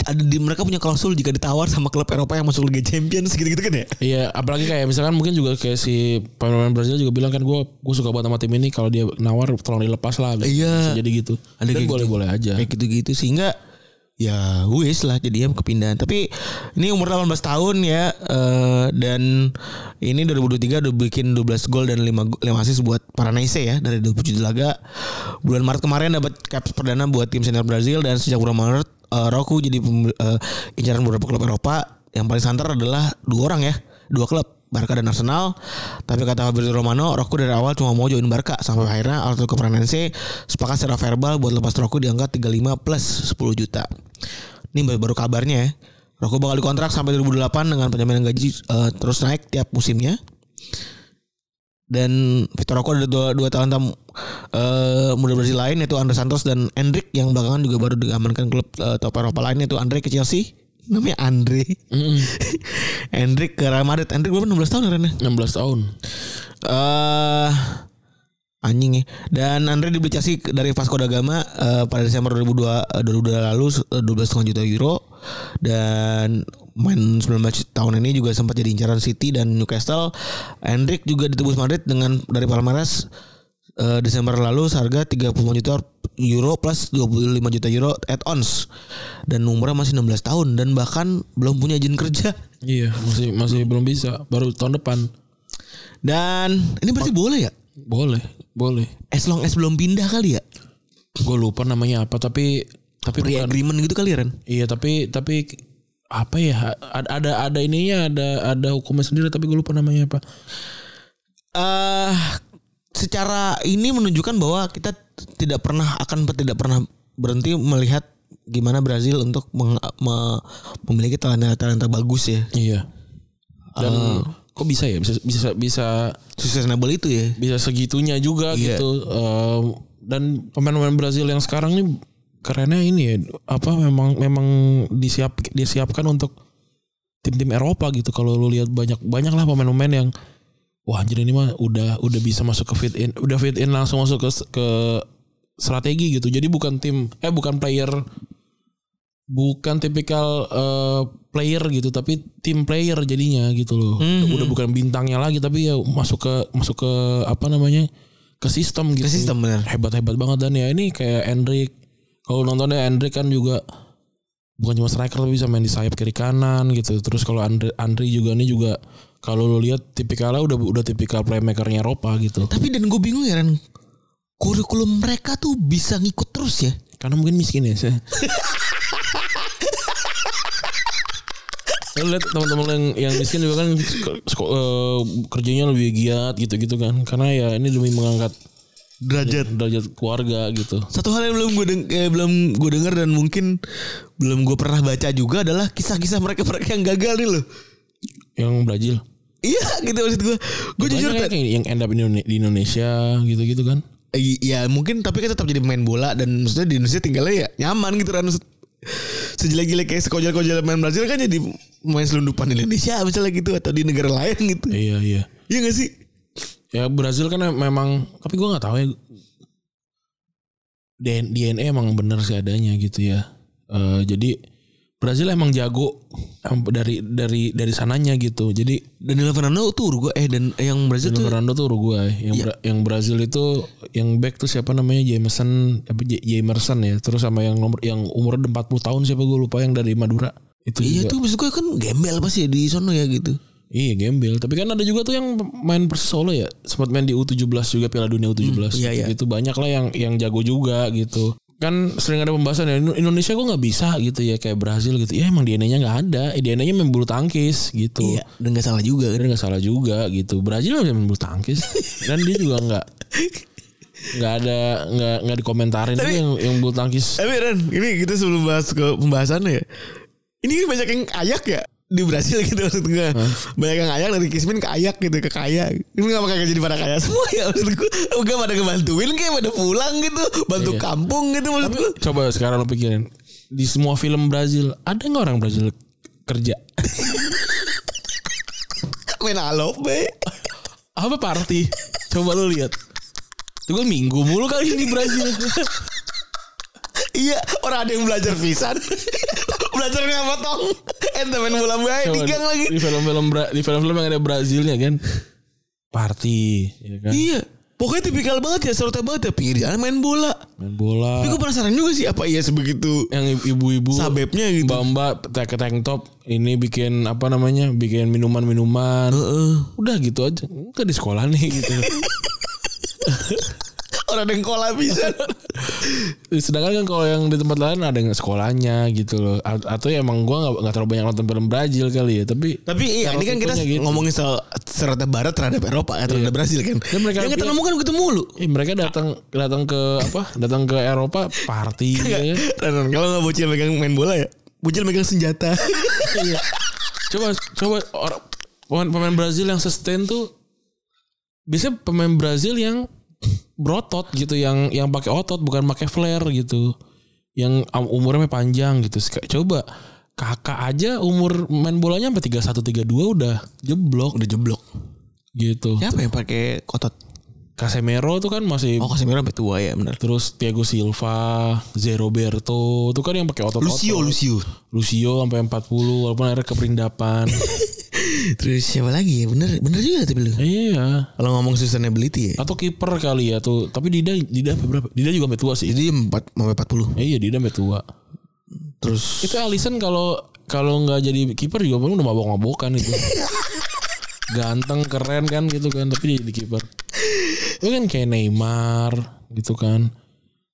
ada di mereka punya klausul jika ditawar sama klub Eropa yang masuk Liga Champions gitu-gitu kan ya. Iya, apalagi kayak misalkan mungkin juga kayak si pemain Brazil juga bilang kan gue gue suka banget sama tim ini kalau dia nawar tolong dilepas lah. Bisa- Iya. bisa jadi gitu. Ada Dan gitu. boleh-boleh aja. Kayak gitu-gitu sehingga ya wis lah jadinya kepindahan. Tapi ini umur 18 tahun ya eh, dan ini 2023 udah bikin 12 gol dan 5 5 assist buat Paranaense ya dari 27 laga. Bulan Maret kemarin dapat caps perdana buat tim senior Brazil dan sejak bulan Maret eh, Roku jadi eh, incaran beberapa klub Eropa. Yang paling santer adalah dua orang ya, dua klub. Barca dan Arsenal Tapi kata Fabrizio Romano Roku dari awal cuma mau join Barca Sampai akhirnya Atletico Paranaense Sepakat secara verbal Buat lepas Roku di angka 35 plus 10 juta Ini baru, baru kabarnya ya Roku bakal dikontrak sampai 2008 Dengan penjaminan gaji eh, terus naik tiap musimnya dan Vitor Roque ada dua, dua talenta eh, muda Brazil lain yaitu Andre Santos dan Endrick yang belakangan juga baru diamankan klub eh, top Eropa lain yaitu Andre ke Chelsea namanya Andre Mm-mm. Endrick ke Real Madrid Endrick berapa 16 tahun ya Ren ya? 16 tahun. eh anjing ya. Dan Andre dibeli Chelsea dari Vasco da Gama eh, pada Desember 2002 eh, 2002 lalu eh, 12,5 juta euro dan main 19 tahun ini juga sempat jadi incaran City dan Newcastle. Hendrik juga ditebus Madrid dengan dari Palmeiras eh, Desember lalu seharga 35 juta euro plus 25 juta euro add-ons dan umurnya masih 16 tahun dan bahkan belum punya izin kerja. Iya, masih masih belum bisa. Baru tahun depan. Dan ini berarti boleh ya? Boleh, boleh. As long as belum pindah kali ya? Gue lupa namanya apa tapi tapi Pre bukan. agreement gitu kali ya Ren? Iya, tapi tapi apa ya? Ada ada, ada ininya, ada ada hukumnya sendiri tapi gue lupa namanya apa. eh secara ini menunjukkan bahwa kita tidak pernah akan tidak pernah berhenti melihat gimana Brazil untuk meng- me- memiliki talenta-talenta bagus ya. Iya. Dan kok bisa ya bisa bisa bisa Sustainable itu ya. bisa segitunya juga Iya. gitu. Ehm, dan pemain-pemain Brazil yang sekarang nih kerennya ini ya apa memang memang disiap disiapkan untuk tim-tim Eropa gitu. Kalau lu lihat banyak banyak lah pemain-pemain yang wah anjir ini mah udah udah bisa masuk ke fit in, udah fit in langsung masuk ke ke strategi gitu. Jadi bukan tim eh bukan player bukan tipikal eh, player gitu tapi tim player jadinya gitu loh. Mhm. Udah bukan bintangnya lagi tapi ya masuk ke masuk ke apa namanya? ke sistem gitu. Ke sistem benar. Hebat-hebat banget dan ya ini kayak Endrick. Kalau nontonnya Endrick kan juga bukan cuma striker tapi bisa main di sayap kiri kanan gitu. Terus kalau Andre Andri juga ini juga kalau lu lihat tipikalnya udah udah tipikal playmakernya Eropa gitu. Tapi dan gue bingung ya Ran. Kurikulum mereka tuh bisa ngikut terus ya. Karena mungkin miskin ya. saya. Lu lihat teman-teman yang yang miskin juga kan eh, kerjanya lebih giat gitu-gitu kan. Karena ya ini demi mengangkat Derajat. derajat keluarga gitu. Satu hal yang belum gue deng eh, belum gue dengar dan mungkin belum gue pernah baca juga adalah kisah-kisah mereka-mereka yang gagal nih loh. Yang Brazil. Iya gitu maksud gue. Gue jujur kayak yang end up di Indone- di Indonesia gitu-gitu kan. Eh, ya mungkin tapi kan tetap jadi pemain bola dan maksudnya di Indonesia tinggalnya ya nyaman gitu kan sejelek-jelek kayak sekojol-kojol main Brazil kan jadi main selundupan di Indonesia misalnya gitu atau di negara lain gitu. Iya iya. Iya gak sih? Ya Brazil kan memang tapi gua nggak tahu ya DN- DNA emang bener sih adanya gitu ya. Eh, jadi Brazil emang jago dari dari dari sananya gitu. Jadi Danilo Fernando tuh Uruguay eh dan yang Brazil tuh Fernando tuh Uruguay. Yang Iya. Bra- yang Brazil itu yang back tuh siapa namanya Jameson apa Jamerson ya. Terus sama yang nomor yang umurnya 40 tahun siapa gue lupa yang dari Madura. Itu Iya juga. tuh maksud gue kan gembel pasti ya di sono ya gitu. Iya gembel. Tapi kan ada juga tuh yang main Persis Solo ya. Sempat main di U17 juga Piala Dunia U17. iya, iya. Gitu banyak lah yang yang jago juga gitu. Kan sering ada pembahasan ya Indo- Indonesia kok nggak bisa gitu ya kayak Brazil gitu. Ya emang DNA-nya nggak ada. DNA-nya main bulu tangkis gitu. Iya, dan gak salah juga kan. Dan nggak salah juga gitu. Brazil main bulu tangkis. Dan dia juga nggak nggak ada nggak nggak dikomentarin Tapi- yang yang bulu tangkis. Tapi Ren, ini kita sebelum bahas ke pembahasannya ya. Ini kan banyak yang ayak ya di Brasil gitu maksud gue. Banyak yang ayak dari Kismin ke ayak gitu ke kaya. Ini gak bakal jadi pada kaya semua ya maksud gue. Gak pada ngebantuin kayak pada pulang gitu, bantu Iya. kampung gitu maksud gue. Coba sekarang lo pikirin di semua film Brazil ada nggak orang Brazil kerja? Main alop be. apa party coba lu lihat itu gue minggu mulu kali ini di Brazil Iya, orang ada yang belajar pisan. belajar nggak potong. Ente main bola Coba digang lagi. di film-film di film-film yang ada Brazilnya kan party ya kan Iya. Pokoknya tipikal banget ya, serta banget ya pinggir jalan main bola. main bola Tapi gue penasaran juga sih apa iya sebegitu yang ibu-ibu sabebnya gitu. mbak-mbak pakai tank top ini bikin apa namanya bikin minuman-minuman Heeh. udah gitu aja ke di sekolah nih gitu Orang ada yang kola bisa. sedangkan kan kalau yang di tempat lain ada yang sekolahnya gitu loh A- atau ya emang gue nggak nggak terlalu banyak nonton film Brazil kali ya tapi Tapi iya, ini kan kita gitu. ngomongin soal serata barat terhadap Eropa ya, terhadap Brasil kan. Dan mereka- yang ketemu kan ketemu lu. Eh, mereka datang datang ke apa? Datang ke Eropa party gitu ya. Kalau nggak bocil megang main bola ya, bocil megang senjata. Iya. Coba coba orang pemain, pemain Brazil yang sustain tuh biasanya pemain Brazil yang berotot gitu, yang yang pakai otot bukan pakai flare gitu. Yang um, umurnya panjang gitu. Coba kakak aja umur main bolanya sampai 31 32 udah jeblok Udah jeblok. gitu. Siapa yang pakai kotot? Casemiro tuh kan masih Oh Casemiro sampai tua ya benar. Terus Thiago Silva, Zé Roberto, itu kan yang pakai otot-otot. Lucio, Lucio. Lucio sampai 40 walaupun akhirnya keperindapan. Terus siapa lagi ya? Bener, bener juga tapi lu. iya. Kalau ngomong sustainability ya. Atau kiper kali ya tuh. Tapi Dida Dida berapa? Dida juga sampai tua sih. Jadi empat sampai 40. Eh, iya Dida sampai tua. Terus Itu Alisson kalau kalau nggak jadi kiper juga paling udah mabok-mabokan itu. Ganteng, keren kan gitu kan, tapi jadi kiper. Itu kan kayak Neymar gitu kan.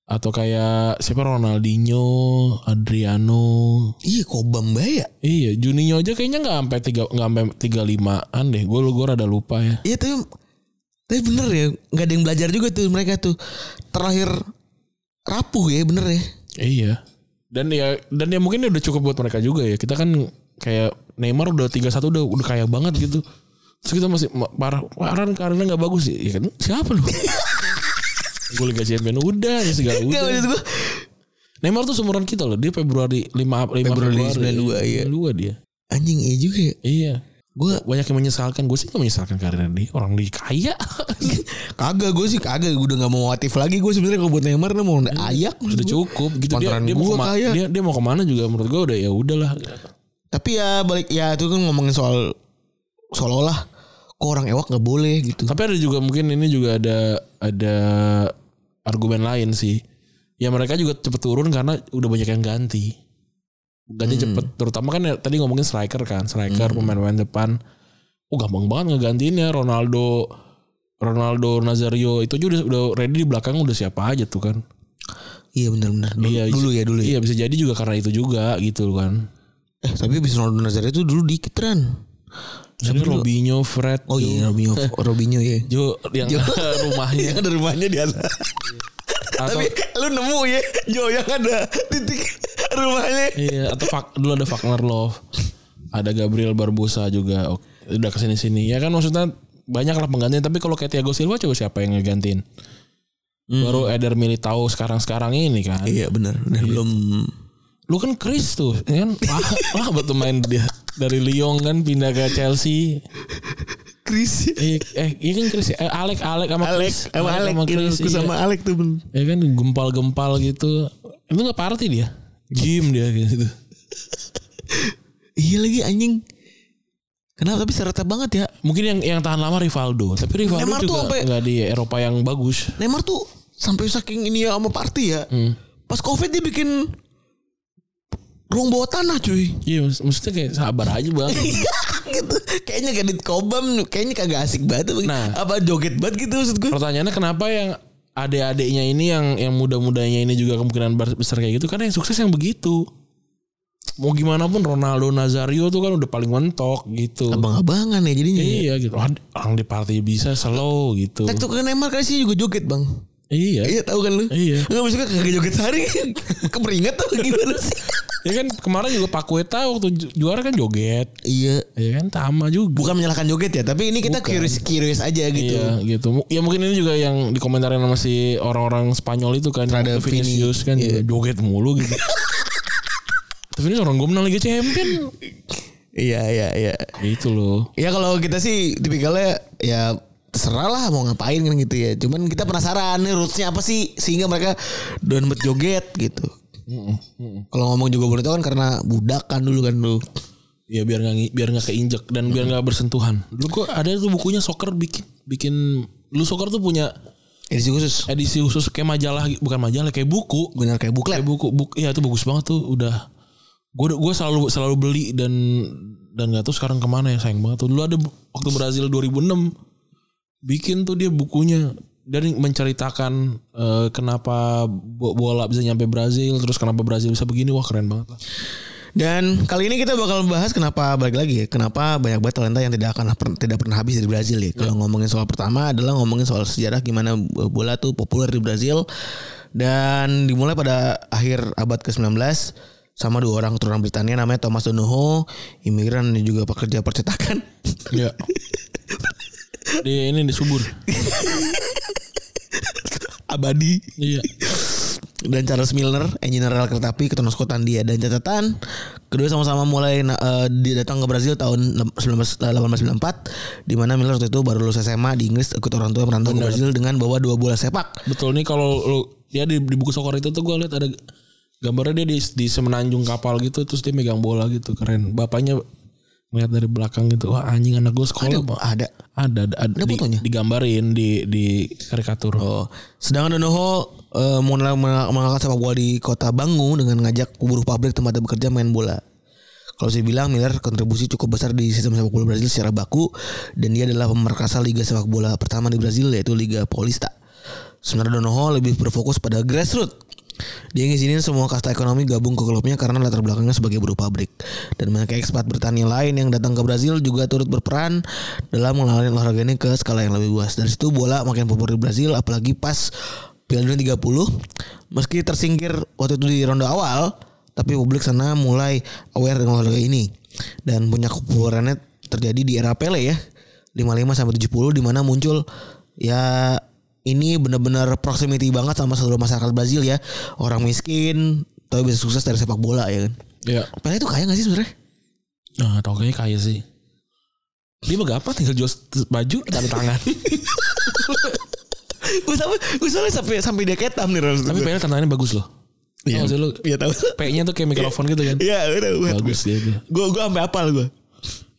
Atau kayak siapa Ronaldinho, Adriano, iya kobam bae ya. Iya, Juninho aja kayaknya nggak sampai tiga nggak sampai tiga limaan deh. Gue gue rada lupa ya. Iya tapi tapi bener ya nggak ada yang belajar juga tuh mereka tuh terakhir rapuh ya bener ya. Iya. Dan ya dan ya mungkin udah cukup buat mereka juga ya. Kita kan kayak Neymar udah 3-1 udah udah kaya banget gitu. Terus kita masih ma- parah parah karena nggak bagus sih. Ya kan siapa lu? gue Liga Champions udah ya segala Gak udah. maksud gue Neymar tuh seumuran kita loh. Dia Februari 5 5 Februari 92, iya. 92 dia. anjing iya juga ya. Iya. Gue Banyak yang menyesalkan. Gue sih gak menyesalkan karirnya dia. Orang dia kaya. kagak gue sih kagak gue udah gak mau motif lagi gue sebenarnya kalau buat Neymar mau ayak Udah cukup gitu. Dia, dia mau kaya. dia, dia mau ke mana juga menurut gue udah ya udahlah. Tapi ya balik ya itu kan ngomongin soal seolah-olah kok orang ewak nggak boleh gitu. Tapi ada juga mungkin ini juga ada ada argumen lain sih. Ya mereka juga cepet turun karena udah banyak yang ganti. Ganti cepet. Terutama kan ya, tadi ngomongin striker kan, striker pemain-pemain depan. Oh gampang banget ngegantiinnya Ronaldo, Ronaldo Nazario itu juga udah, udah ready di belakang udah siapa aja tuh kan. Iya benar-benar. Dulu, Iya, dulu ya dulu ya. Iya bisa jadi juga karena itu juga gitu kan. Eh tapi bis Ronaldo Nazario itu dulu dikit kan. Jadi Robinho, Fred, Oh iya Robinho Robinho ya. Jo yang rumahnya Yang ada rumahnya di atas. atau Tapi lu nemu ya Jo yang ada titik rumahnya. Iya atau Fak- dulu ada Wagner Love, ada Gabriel Barbosa juga Oke, udah ke sini sini ya kan maksudnya banyak lah penggantian tapi kalau kayak Thiago Silva coba siapa yang ngegantiin? Baru Eder Militao sekarang sekarang ini kan. Iya benar. Dan belum Lu kan Chris tuh, ya kan wah, wah betul main dia dari Lyon kan pindah ke Chelsea. Chris. Eh, eh iya kan Chris, eh, Alek Alek sama Alek Chris, sama Alek Chris, Aku iya. sama Alek tuh bener. Ya kan gempal-gempal gitu. Itu nggak party dia. Gym dia gitu. Iya lagi anjing. Kenapa tapi serta banget ya. Mungkin yang yang tahan lama Rivaldo, tapi Rivaldo Neymar juga sampai- nggak di Eropa yang bagus. Neymar tuh sampai saking ini ya sama party ya. Pas covid dia bikin ruang bawah tanah cuy. Iya, mak- maksudnya kayak sabar aja bang. gitu. Kayaknya kayak di Kobam kayaknya kagak asik banget. Nah. apa joget banget gitu maksud gue. Pertanyaannya kenapa yang adik-adiknya ini yang yang muda-mudanya ini juga kemungkinan besar kayak gitu karena yang sukses yang begitu. Mau gimana pun Ronaldo Nazario tuh kan udah paling mentok gitu. Abang-abangan ya jadinya. Iya gitu. Orang di party bisa slow gitu. Tak tuh Neymar kan sih juga joget bang. Iya. Iya tahu kan lu? Iya. Enggak maksudnya kagak joget sehari Keperingat tuh gimana sih? Ya kan kemarin juga Pakueta waktu ju- juara kan joget. iya. Ya kan sama juga. Bukan menyalahkan joget ya, tapi ini kita curious curious aja gitu. Iya gitu. Mu- Ya mungkin ini juga yang dikomentarin sama si orang-orang Spanyol itu kan. Terhadap Vinicius Vini. kan Iya. joget mulu gitu. Tapi ini orang gue menang Liga Champion. Iya iya iya. Gitu loh. Ya kalau kita sih tipikalnya ya terserah lah mau ngapain kan gitu ya. Cuman kita penasaran nih rootsnya apa sih sehingga mereka doyan bet joget gitu. Kalau ngomong juga boleh tahu kan karena budak kan dulu kan lu. Ya biar nggak biar nggak keinjek dan biar nggak bersentuhan. Dulu kok ada tuh bukunya soccer bikin bikin lu soccer tuh punya Edisi khusus. edisi khusus kayak majalah bukan majalah kayak buku Benar kayak buklet. kayak buku buku ya itu bagus banget tuh udah gue gue selalu selalu beli dan dan nggak tahu sekarang ke mana ya sayang banget tuh dulu ada waktu Brazil 2006 bikin tuh dia bukunya. Dan menceritakan eh, kenapa bo- bola bisa nyampe Brazil terus kenapa Brazil bisa begini. Wah keren banget lah. Dan kali ini kita bakal bahas kenapa balik lagi ya, kenapa banyak banget talenta yang tidak akan per- tidak pernah habis dari Brazil ya. Kalau ngomongin soal pertama adalah ngomongin soal sejarah gimana bola tuh populer di Brazil. Dan dimulai pada akhir abad ke-19 sama dua orang keturunan Britania namanya Thomas Donoho, imigran dan juga pekerja percetakan. ya di ini di subur. Abadi. Iya. Dan Charles Milner, engineer rel kereta api keturunan Skotlandia dan catatan kedua sama-sama mulai eh, di- datang ke Brazil tahun 19 1894 di mana Milner waktu itu baru lulus SMA di Inggris ikut orang tua merantau ke Brazil dengan bawa dua bola sepak. betul nih kalau lu dia di, di buku soccer itu tuh gue lihat ada gambarnya dia di, di semenanjung kapal gitu terus dia megang bola gitu keren. Bapaknya ngeliat dari belakang gitu wah anjing anak gue sekolah Pak. Ada. ada ada, ada Ada di- fotonya? digambarin di di karikatur Oh, sedangkan Donoho eh, mulai mengenalkan sepak bola di kota Bangu dengan ngajak buruh pabrik tempatnya bekerja main bola. Kalau saya bilang Miller kontribusi cukup besar di sistem sepak bola Brazil secara baku dan dia adalah pemerkasa liga sepak bola pertama di Brazil yaitu Liga Paulista. Sementara Donoho lebih berfokus pada grassroots. Dia ngizinin semua kasta ekonomi gabung ke klubnya karena latar belakangnya sebagai buruh pabrik. Dan banyak ekspat Britania lain yang datang ke Brazil juga turut berperan dalam mengenalkan olahraga ini ke skala yang lebih luas. Dari situ bola makin populer di Brazil apalagi pas Piala Dunia 30 meski tersingkir waktu itu di ronde awal tapi publik sana mulai aware dengan olahraga ini dan punya kepopulerannya terjadi di era Pele ya 55 sampai 70 di mana muncul ya ini benar-benar proximity banget sama seluruh masyarakat Brazil ya orang miskin tapi bisa sukses dari sepak bola ya kan Iya. Pele itu kaya gak sih sebenarnya Nah, tau kayaknya kaya sih. Dia gampang tinggal jual baju tanda tangan. gue sampai gue soalnya sampai sampai dia ketam nih Ram. Tapi PL tanda tangannya bagus loh. Iya. Sih lu Iya tahu. P-nya tuh kayak mikrofon gitu kan. Iya, udah gue. Bagus dia tuh. Gue gue sampai apal gue.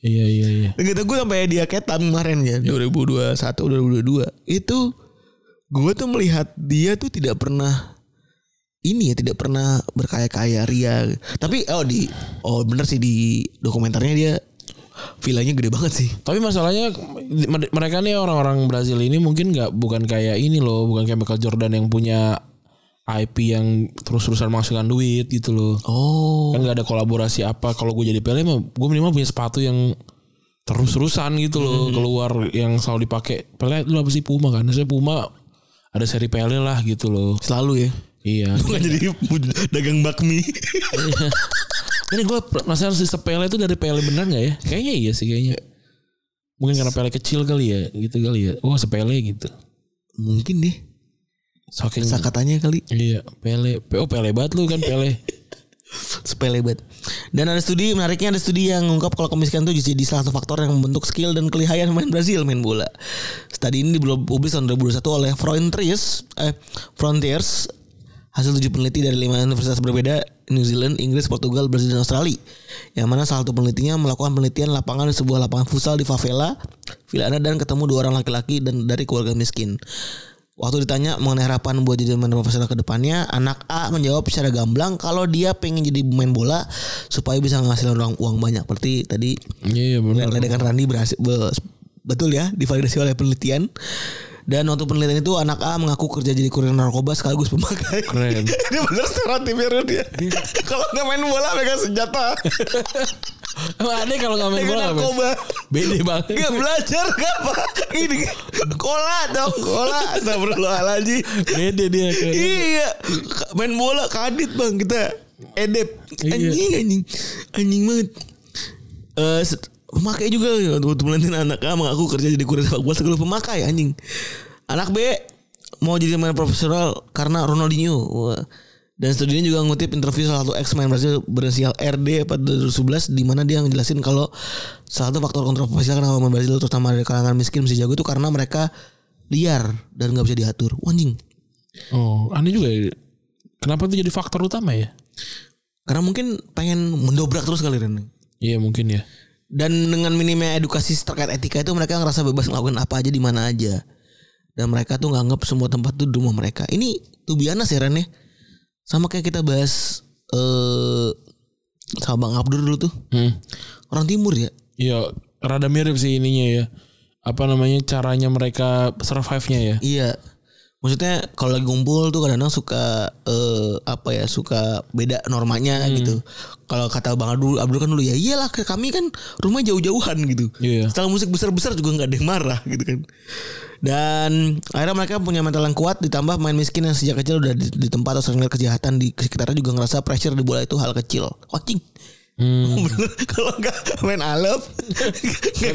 Iya iya iya. Gitu gue sampai dia ketam kemarin ya 2021 2022 itu gue tuh melihat dia tuh tidak pernah ini ya tidak pernah berkaya-kaya ria. Tapi oh di oh bener sih di dokumenternya dia villanya gede banget sih. Tapi masalahnya mereka nih orang-orang Brazil ini mungkin nggak bukan kayak ini loh, bukan kayak Michael Jordan yang punya IP yang terus-terusan menghasilkan duit gitu loh. Oh. Kan nggak ada kolaborasi apa. Kalau gue jadi Pele mah gue minimal punya sepatu yang terus-terusan gitu loh keluar yang selalu dipakai. Pele lu apa sih Puma kan? Saya Puma ada seri Pele lah gitu loh. Selalu ya. Iya. Bukan jadi dagang bakmi. Ini gue penasaran si sepele itu dari Pele benar nggak ya? Kayaknya iya sih kayaknya. Mungkin karena Pele kecil kali ya, gitu kali ya. Oh sepele gitu. Mungkin deh. Saking Katanya kali. Iya, Pele. Oh Pele banget lu kan Pele. Sepele banget. Dan ada studi menariknya ada studi yang mengungkap kalau kemiskinan itu jadi salah satu faktor yang membentuk skill dan kelihayan main Brazil main bola. Studi ini dipublis tahun 2021 oleh Frontiers eh, Frontiers hasil tujuh peneliti dari lima universitas berbeda New Zealand, Inggris, Portugal, Brazil dan Australia. Yang mana salah satu penelitinya melakukan penelitian lapangan di sebuah lapangan futsal di favela, Villana dan ketemu dua orang laki-laki dan dari keluarga miskin. Waktu ditanya mengenai harapan buat jadi pemain profesional ke depannya, anak A menjawab secara gamblang kalau dia pengen jadi pemain bola supaya bisa menghasilkan uang, uang banyak. Berarti tadi Iya iya benar. ledekan Randi berhasil be- betul ya divalidasi oleh penelitian. Dan waktu penelitian itu anak A mengaku kerja jadi kurir narkoba sekaligus pemakai. Keren. Ini bener stereotipnya dia. Kalau nggak main bola megang senjata. Emang kalau nggak main bola narkoba. Bede banget. Gak belajar gak apa Ini Kola dong Kola Astagfirullahaladzim Bede dia. keren. Iya Main bola kadit bang Kita Edep Iya. Anjing anjing Anjing banget Eh set- Pemakai juga Waktu penelitian anak A mengaku kerja jadi kurir sepak bola Segala pemakai anjing Anak B Mau jadi pemain profesional Karena Ronaldinho Wah. Dan studinya juga ngutip interview salah satu ex main Brazil berinisial RD pada 2011 di mana dia ngejelasin kalau salah satu faktor kontroversial kenapa pemain Brazil terutama dari kalangan miskin masih jago itu karena mereka liar dan nggak bisa diatur. Wah, Anjing. Oh, aneh juga ya. Kenapa itu jadi faktor utama ya? Karena mungkin pengen mendobrak terus kali Ren. Iya mungkin ya. Dan dengan minimnya edukasi terkait etika itu mereka ngerasa bebas ngelakuin apa aja di mana aja. Dan mereka tuh nganggap semua tempat tuh rumah mereka. Ini tuh biasa Ren ya. Sama kayak kita bahas eh sama Bang Abdur dulu tuh. Hmm. Orang timur ya. Iya, rada mirip sih ininya ya. Apa namanya caranya mereka survive-nya ya? Iya. Maksudnya kalau lagi ngumpul tuh kadang-kadang suka eh, apa ya suka beda normanya gitu. Kalau kata Bang Abdul, Abdul kan dulu ya iyalah kami kan rumah jauh-jauhan gitu. Iya. Setelah musik besar-besar juga nggak ada yang marah gitu kan. Dan akhirnya mereka punya mental yang kuat ditambah main miskin yang sejak kecil udah di, di tempat atau sering kejahatan di sekitarnya juga ngerasa pressure di bola itu hal kecil. Watching. Hmm. Kalau nggak main alep Kan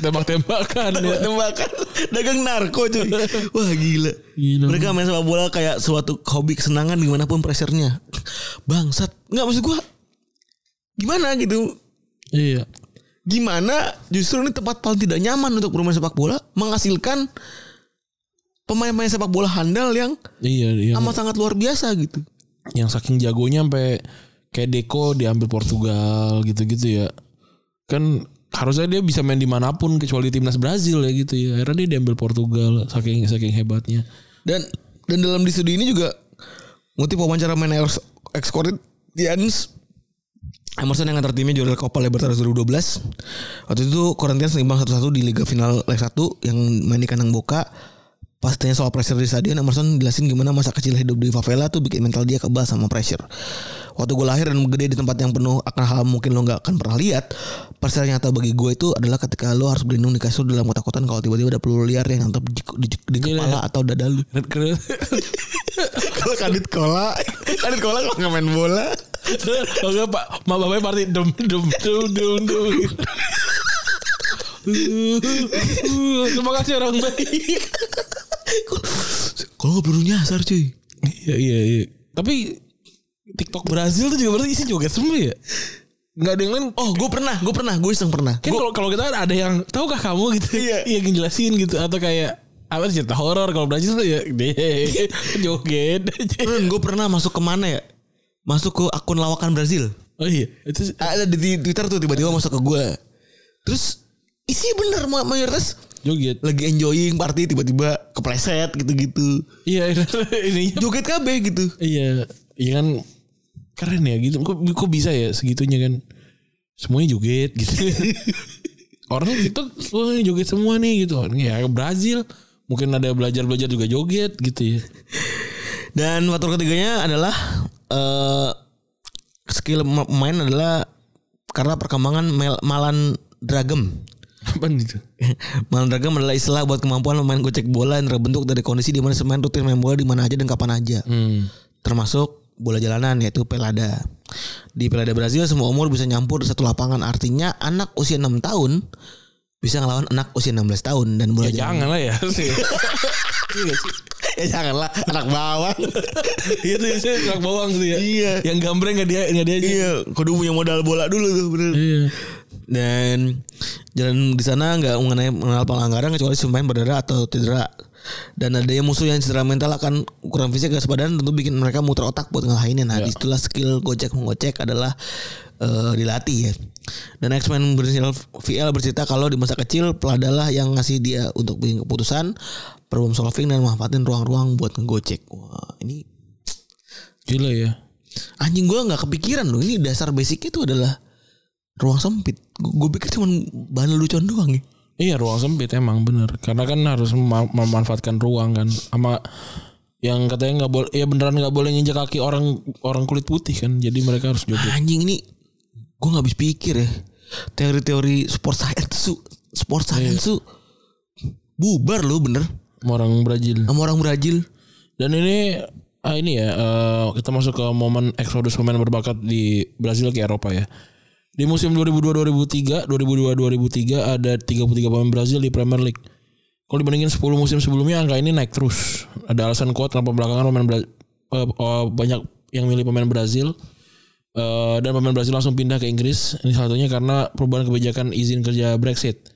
tembak-tembakan ya. tembakan. Dagang narko cuy. Wah gila. Gila. mereka main sepak bola kayak suatu hobi kesenangan di mana pun pressernya bangsat. Nggak maksud gua gimana gitu? Iya. gimana justru ini tempat paling tidak nyaman untuk bermain sepak bola? Menghasilkan pemain-pemain sepak bola handal yang Iya, yang, amat sangat luar biasa gitu. Yang saking jagonya sampai kayak Deco diambil Portugal gitu-gitu ya. Kan harusnya dia bisa main di mana pun kecuali timnas Brazil ya gitu ya. Akhirnya dia diambil Portugal saking saking hebatnya. dan dan dalam di studi ini juga ngutip wawancara main ex Corinthians Emerson yang antar timnya juara Copa Libertadores 2012 Waktu itu Corinthians seimbang 1-1 di Liga Final Leg 1 Yang main di kandang Boca Pas tanya soal pressure di stadion Emerson jelasin gimana masa kecil hidup di favela tuh bikin mental dia kebal sama pressure Waktu gue lahir dan gede di tempat yang penuh akan hal mungkin lo gak akan pernah lihat Pressure nyata bagi gue itu adalah ketika lo harus berlindung di kasur dalam ketakutan Kalau tiba-tiba ada peluru liar yang nantep di, di, di kepala atau dada lu kalau kadit kola, kadit kola kalau nggak main bola. Kalau enggak Pak, mak bapaknya party dum dum dum dum dum. Terima kasih orang baik. Kalau nggak perlu nyasar cuy. Iya iya iya. Tapi TikTok Brazil tuh juga berarti isi joget semua ya? Enggak ada yang lain. Oh, gue pernah, gue pernah, gue iseng pernah. Kan kalau kalau kita ada yang tahukah kamu gitu? Iya. Yang ngejelasin gitu atau kayak apa cerita horor kalau Brazil tuh ya deh joget gue pernah masuk ke mana ya? Masuk ke akun lawakan Brazil. Oh iya, itu Ada di, Twitter tuh tiba-tiba masuk ke gue. Terus isi bener ma- mayoritas joget. lagi enjoying party tiba-tiba kepleset gitu-gitu. Iya, ini Joget kabeh gitu. Iya, iya kan keren ya gitu. Kok, kok bisa ya segitunya kan? Semuanya joget gitu. Orang itu wah joget semua nih gitu. Ya Brazil mungkin ada belajar-belajar juga joget gitu ya. Dan faktor ketiganya adalah eh skill ma- pemain adalah karena perkembangan mel- malan dragem. Apa itu? malan dragem adalah istilah buat kemampuan pemain gocek bola yang terbentuk dari kondisi di mana pemain rutin main bola di mana aja dan kapan aja. Hmm. Termasuk bola jalanan yaitu pelada. Di pelada Brazil semua umur bisa nyampur satu lapangan. Artinya anak usia 6 tahun bisa ngelawan anak usia 16 tahun dan bola Ya jalanan. jangan lah ya. Iya sih? ya janganlah anak bawang. Iya tuh saya anak bawang tuh ya. Iya. Yang gambreng nggak dia nggak dia aja. iya, kudu punya modal bola dulu tuh bener. Iya. Dan jalan di sana nggak mengenai mengenal pelanggaran kecuali pemain berdarah atau cedera. Dan adanya musuh yang cedera mental akan ukuran fisik gas badan tentu bikin mereka muter otak buat ngalahinnya. Nah, di situlah skill gocek menggocek adalah eh, dilatih ya. Dan X-Men berinisial VL bercerita kalau di masa kecil peladalah yang ngasih dia untuk bikin keputusan, problem solving dan manfaatin ruang-ruang buat ngegocek. Wah, ini Gila ya. anjing gua nggak kepikiran loh. Ini dasar basicnya itu adalah ruang sempit. Gue pikir cuma bahan lelucon doang ya. Iya ruang sempit emang bener. Karena kan harus mema- memanfaatkan ruang kan. Sama yang katanya nggak boleh ya beneran nggak boleh nginjak kaki orang orang kulit putih kan. Jadi mereka harus joget. Anjing ini gue nggak habis pikir ya. Teori-teori sport science tuh, sport science tuh bubar loh bener. Sama orang Brazil. Sama orang Brazil. dan ini ah ini ya eh, kita masuk ke momen eksodus pemain berbakat di Brazil ke Eropa ya di musim 2002-2003 2002-2003 ada 33 pemain Brazil di Premier League kalau dibandingin 10 musim sebelumnya angka ini naik terus ada alasan kuat kenapa belakangan pemain eh, eh, banyak yang milih pemain Brazil Eh, dan pemain Brazil langsung pindah ke Inggris. Ini salah satunya karena perubahan kebijakan izin kerja Brexit.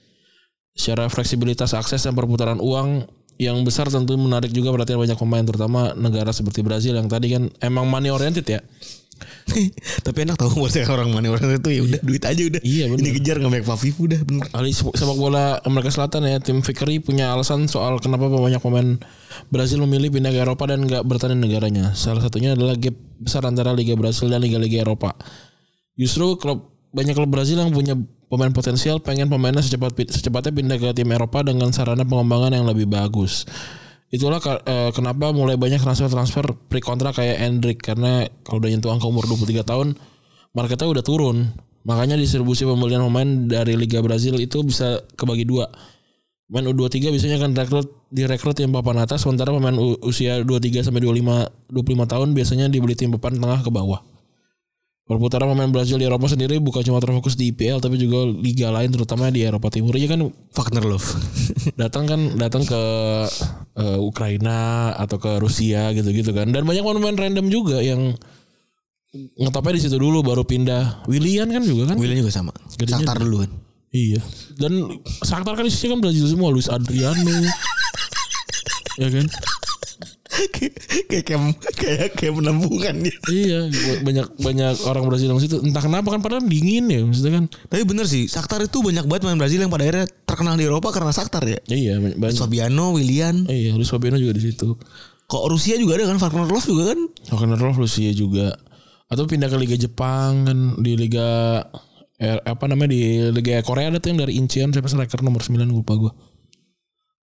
Secara fleksibilitas akses dan perputaran uang yang besar tentu menarik juga perhatian banyak pemain terutama negara seperti Brazil yang tadi kan emang money oriented ya. Tapi enak tau buat orang mana orang itu ya udah duit aja udah. Iya, bener. Ini kejar nggak banyak Fafifu udah bener. Sepak sepak bola Amerika Selatan ya tim Vickery punya alasan soal kenapa banyak pemain Brazil memilih pindah ke Eropa dan nggak bertahan di negaranya. Salah satunya adalah gap besar antara Liga Brasil dan Liga-Liga Eropa. Justru klub banyak klub Brazil yang punya pemain potensial pengen pemainnya secepat secepatnya pindah ke tim Eropa dengan sarana pengembangan yang lebih bagus. Itulah eh, kenapa mulai banyak transfer-transfer pre-kontrak kayak Endrick karena kalau udah nyentuh angka umur 23 tahun marketnya udah turun. Makanya distribusi pembelian pemain dari Liga Brazil itu bisa kebagi dua. Pemain U23 biasanya kan rekrut direkrut tim papan atas sementara pemain usia 23 sampai 25 25 tahun biasanya dibeli tim papan tengah ke bawah. Perputaran pemain Brazil di Eropa sendiri bukan cuma terfokus di IPL tapi juga liga lain terutama di Eropa Timur. Ya kan Wagner Love. datang kan datang ke eh, Ukraina atau ke Rusia gitu-gitu kan. Dan banyak pemain random juga yang ngetopnya di situ dulu baru pindah. Willian kan juga kan? William juga sama. Gedenya Saktar dulu kan. Iya. Dan Shakhtar kan isinya kan Brazil semua, Luis Adriano. ya kan? Kayak kayak kayak kayak penampungan dia. Iya, banyak banyak orang Brazil yang situ. Entah kenapa kan padahal dingin ya maksudnya kan. Tapi bener sih, Saktar itu banyak banget main Brazil yang pada akhirnya terkenal di Eropa karena Saktar ya. Iya, banyak. banyak. Fabiano, Willian. Iya, Luis Fabiano juga di situ. Kok Rusia juga ada kan Wagner Love juga kan? Wagner Love Rusia juga. Atau pindah ke Liga Jepang kan di Liga eh, apa namanya di Liga Korea ada tuh yang dari Incheon siapa striker nomor 9 lupa gua.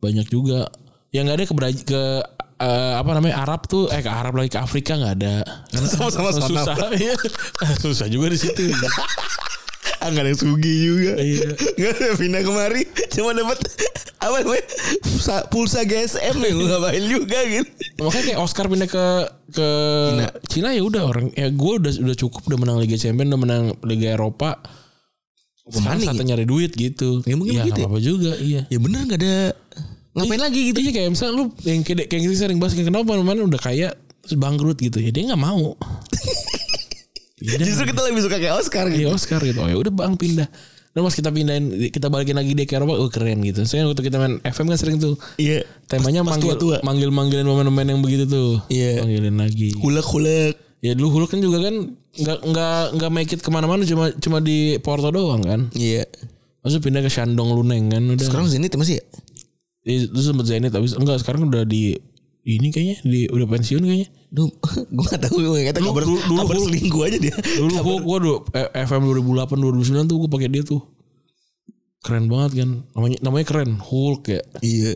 Banyak juga. Yang nggak ada ke ke eh, apa namanya Arab tuh eh ke Arab lagi ke Afrika nggak ada. Karena Sama-sama susah. Iya. susah juga di situ. ah nggak ada Sugi juga. Iya. Nggak ada pindah kemari. Cuma dapat apa namanya pulsa, pulsa GSM yang gue ngapain juga gitu. Makanya kayak Oscar pindah ke ke Cina. Cina, ya udah orang ya gue udah udah cukup udah menang Liga Champions udah menang Liga Eropa. Sekarang saatnya ya? nyari duit gitu. Ya, mungkin ya, begitu ya. apa-apa juga, iya. Ya bener nggak ada ngapain lagi gitu. Iya kayak misalnya lu yang kayak kayak gitu sering bahas kayak kenapa mana udah kaya terus bangkrut gitu ya dia nggak mau. Pindah. Justru kita lebih suka kayak Oscar gitu. Iya Oscar gitu. Oh ya udah bang pindah. Dan mas kita pindahin kita balikin lagi dia ke Eropa, oh keren gitu. Saya waktu kita main FM kan sering tuh Iya. temanya Pas manggil tua-tua. manggil manggilin pemain-pemain yang begitu tuh. Iya. Manggilin lagi. Hulek-hulek. Ya dulu Hulk kan juga kan nggak nggak nggak make it ke mana-mana cuma cuma di Porto doang kan. Iya. Maksudnya pindah ke Shandong Luneng kan udah. Sekarang Zenit masih ya? Itu sempet Zenit tapi enggak sekarang udah di ini kayaknya di udah pensiun kayaknya. Duh, gue gak tahu gue kata Dulu- kabar, dulu- dulu kabar selingkuh aja dia. Dulu gua gua du- eh, FM 2008 2009 tuh gua pakai dia tuh. Keren banget kan. Namanya namanya keren Hulk ya. Iya.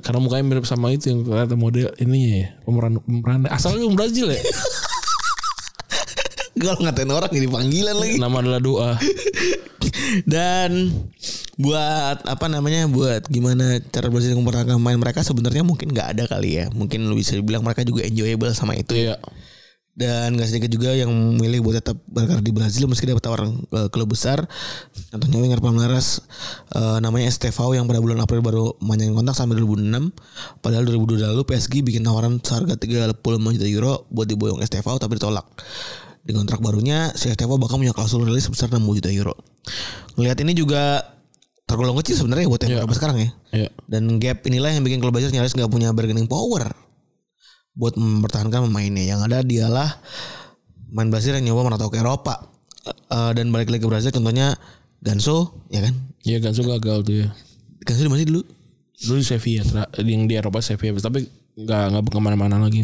Karena mukanya mirip sama itu yang ternyata model ini ya, pemeran pemeran asalnya orang Brazil ya. Kalau ngatain orang jadi panggilan lagi. Nama adalah doa. Dan buat apa namanya buat gimana cara Brazil mempertahankan main mereka sebenarnya mungkin nggak ada kali ya. Mungkin lu bisa bilang mereka juga enjoyable sama itu Iya. dan gak sedikit juga yang memilih buat tetap berkarir di Brazil meski dapat tawaran eh, klub besar. Contohnya winger Palmeiras eh, namanya Estevao yang pada bulan April baru memanjangin kontrak sampai 2006 padahal 2002 lalu PSG bikin tawaran seharga 35 juta euro buat diboyong Estevao tapi ditolak. Di kontrak barunya si Estevao bakal punya klausul rilis sebesar 60 juta euro. Ngelihat ini juga tergolong kecil sebenarnya buat yang Iya. berapa sekarang ya Iya. dan gap inilah yang bikin klub Brazil nyaris nggak punya bargaining power buat mempertahankan pemainnya. Yang ada dialah main Brazil yang nyoba merantau ke Eropa Eh, dan balik lagi ke Brazil contohnya Ganso ya kan Iya kan so gagal tuh ya. Ganso di mana dulu Dulu di Sevilla, yang di Eropa Sevilla, tapi nggak nggak ke mana-mana lagi.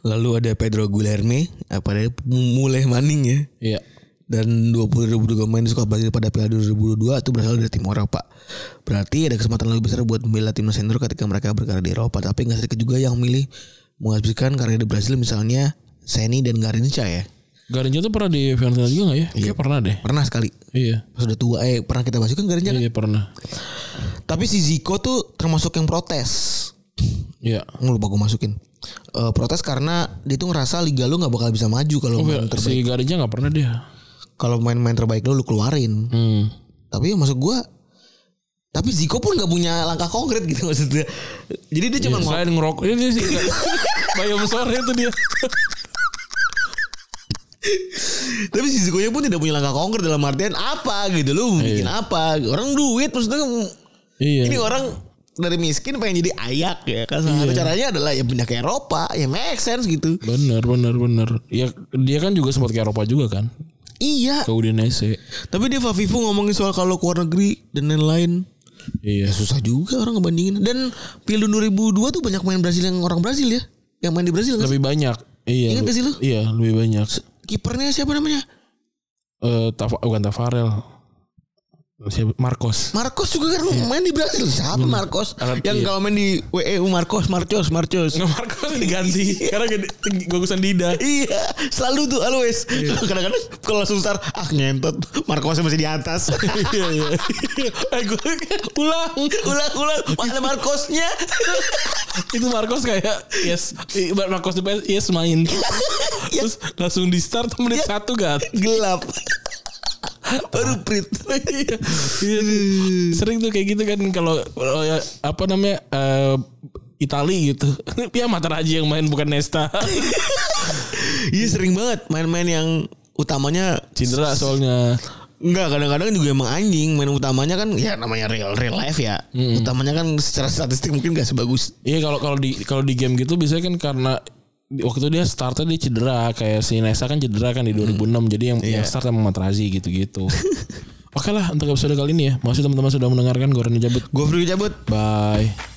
lalu ada Pedro Guilherme eh, pada mulai maning ya Iya. Dan 20 ribu pemain di skuad Brazil pada Piala 2022 itu berasal dari tim Eropa. Berarti ada kesempatan lebih besar buat membela timnas senior ketika mereka berkarir di Eropa. Tapi nggak sedikit juga yang memilih menghabiskan karir di Brazil misalnya Seni dan Garincha ya. Garinja tuh pernah di Fiorentina juga gak ya? Iya pernah deh. Pernah sekali. Iya. Pas udah tua eh pernah kita bahas juga kan Garincha kan? Iya pernah. Tapi si Zico tuh termasuk yang protes. Iya. Nggak lupa gue masukin. Eh, protes karena dia tuh ngerasa liga lu nggak bakal bisa maju kalau Oh, main terbaik. si Garinja nggak pernah dia. Kalau main-main terbaik lu lu keluarin. Hmm. Tapi ya maksud gua tapi Zico pun nggak punya langkah konkret gitu maksudnya. Jadi dia cuma Iya, ngomong selain ngerokok ini sih bayam sore itu dia. tapi si Zico nya pun tidak punya langkah konkret dalam artian apa gitu lu mau bikin apa orang duit maksudnya Iya. ini orang dari miskin pengen jadi ayak ya kan salah satu caranya adalah ya pindah ke Eropa ya make sense gitu Bener bener bener. Ya dia kan juga sempat ke Eropa juga kan. Iya Ke Udinese. tapi dia Fafifu ngomongin soal kalau ke luar negeri dan lain-lain Iya. susah juga orang ngebandingin dan Piala 2002 tuh banyak main Brasil yang orang Brasil ya yang main di Brasil kan Lebih banyak. Iya. Ingat gak sih lu? Iya lebih banyak. kipernya siapa namanya Eh Taf- bukan Tafarel. Siapa? Marcos. Marcos juga kan main di Brasil siapa Marcos Arab, yang iya. kalau main di WEU Marcos Marcos Marcos Nggak Marcos diganti karena gede- bagusan Dida. Iya, selalu tuh always. Kadang-kadang kalau langsung start, ah ngentot, Marcosnya masih di atas. Iya iya. Eh gue ulang. Ulang-ulang, mana Marcosnya? Itu Marcos kayak yes, Marcos di PS, yes main. Terus langsung di start menit Iya. satu kan. Gelap. Baru prit. Iya, iya. Sering tuh kayak gitu kan kalau ya, apa namanya eh Itali gitu. Ya Mataraji yang main bukan Nesta. Iya sering banget main-main yang utamanya Cedera soalnya. Enggak kadang-kadang juga emang anjing main utamanya kan ya namanya real real life ya utamanya kan secara statistik mungkin gak sebagus Iya kalau kalau di kalau di game gitu biasanya kan karena waktu itu dia startnya dia cedera kayak si Nesta kan cedera kan di 2006 jadi yang, yang start emang Materazzi gitu-gitu. Oke lah untuk episode kali ini ya. Masih teman-teman sudah mendengarkan gue Rani cabut. gue pergi cabut Bye.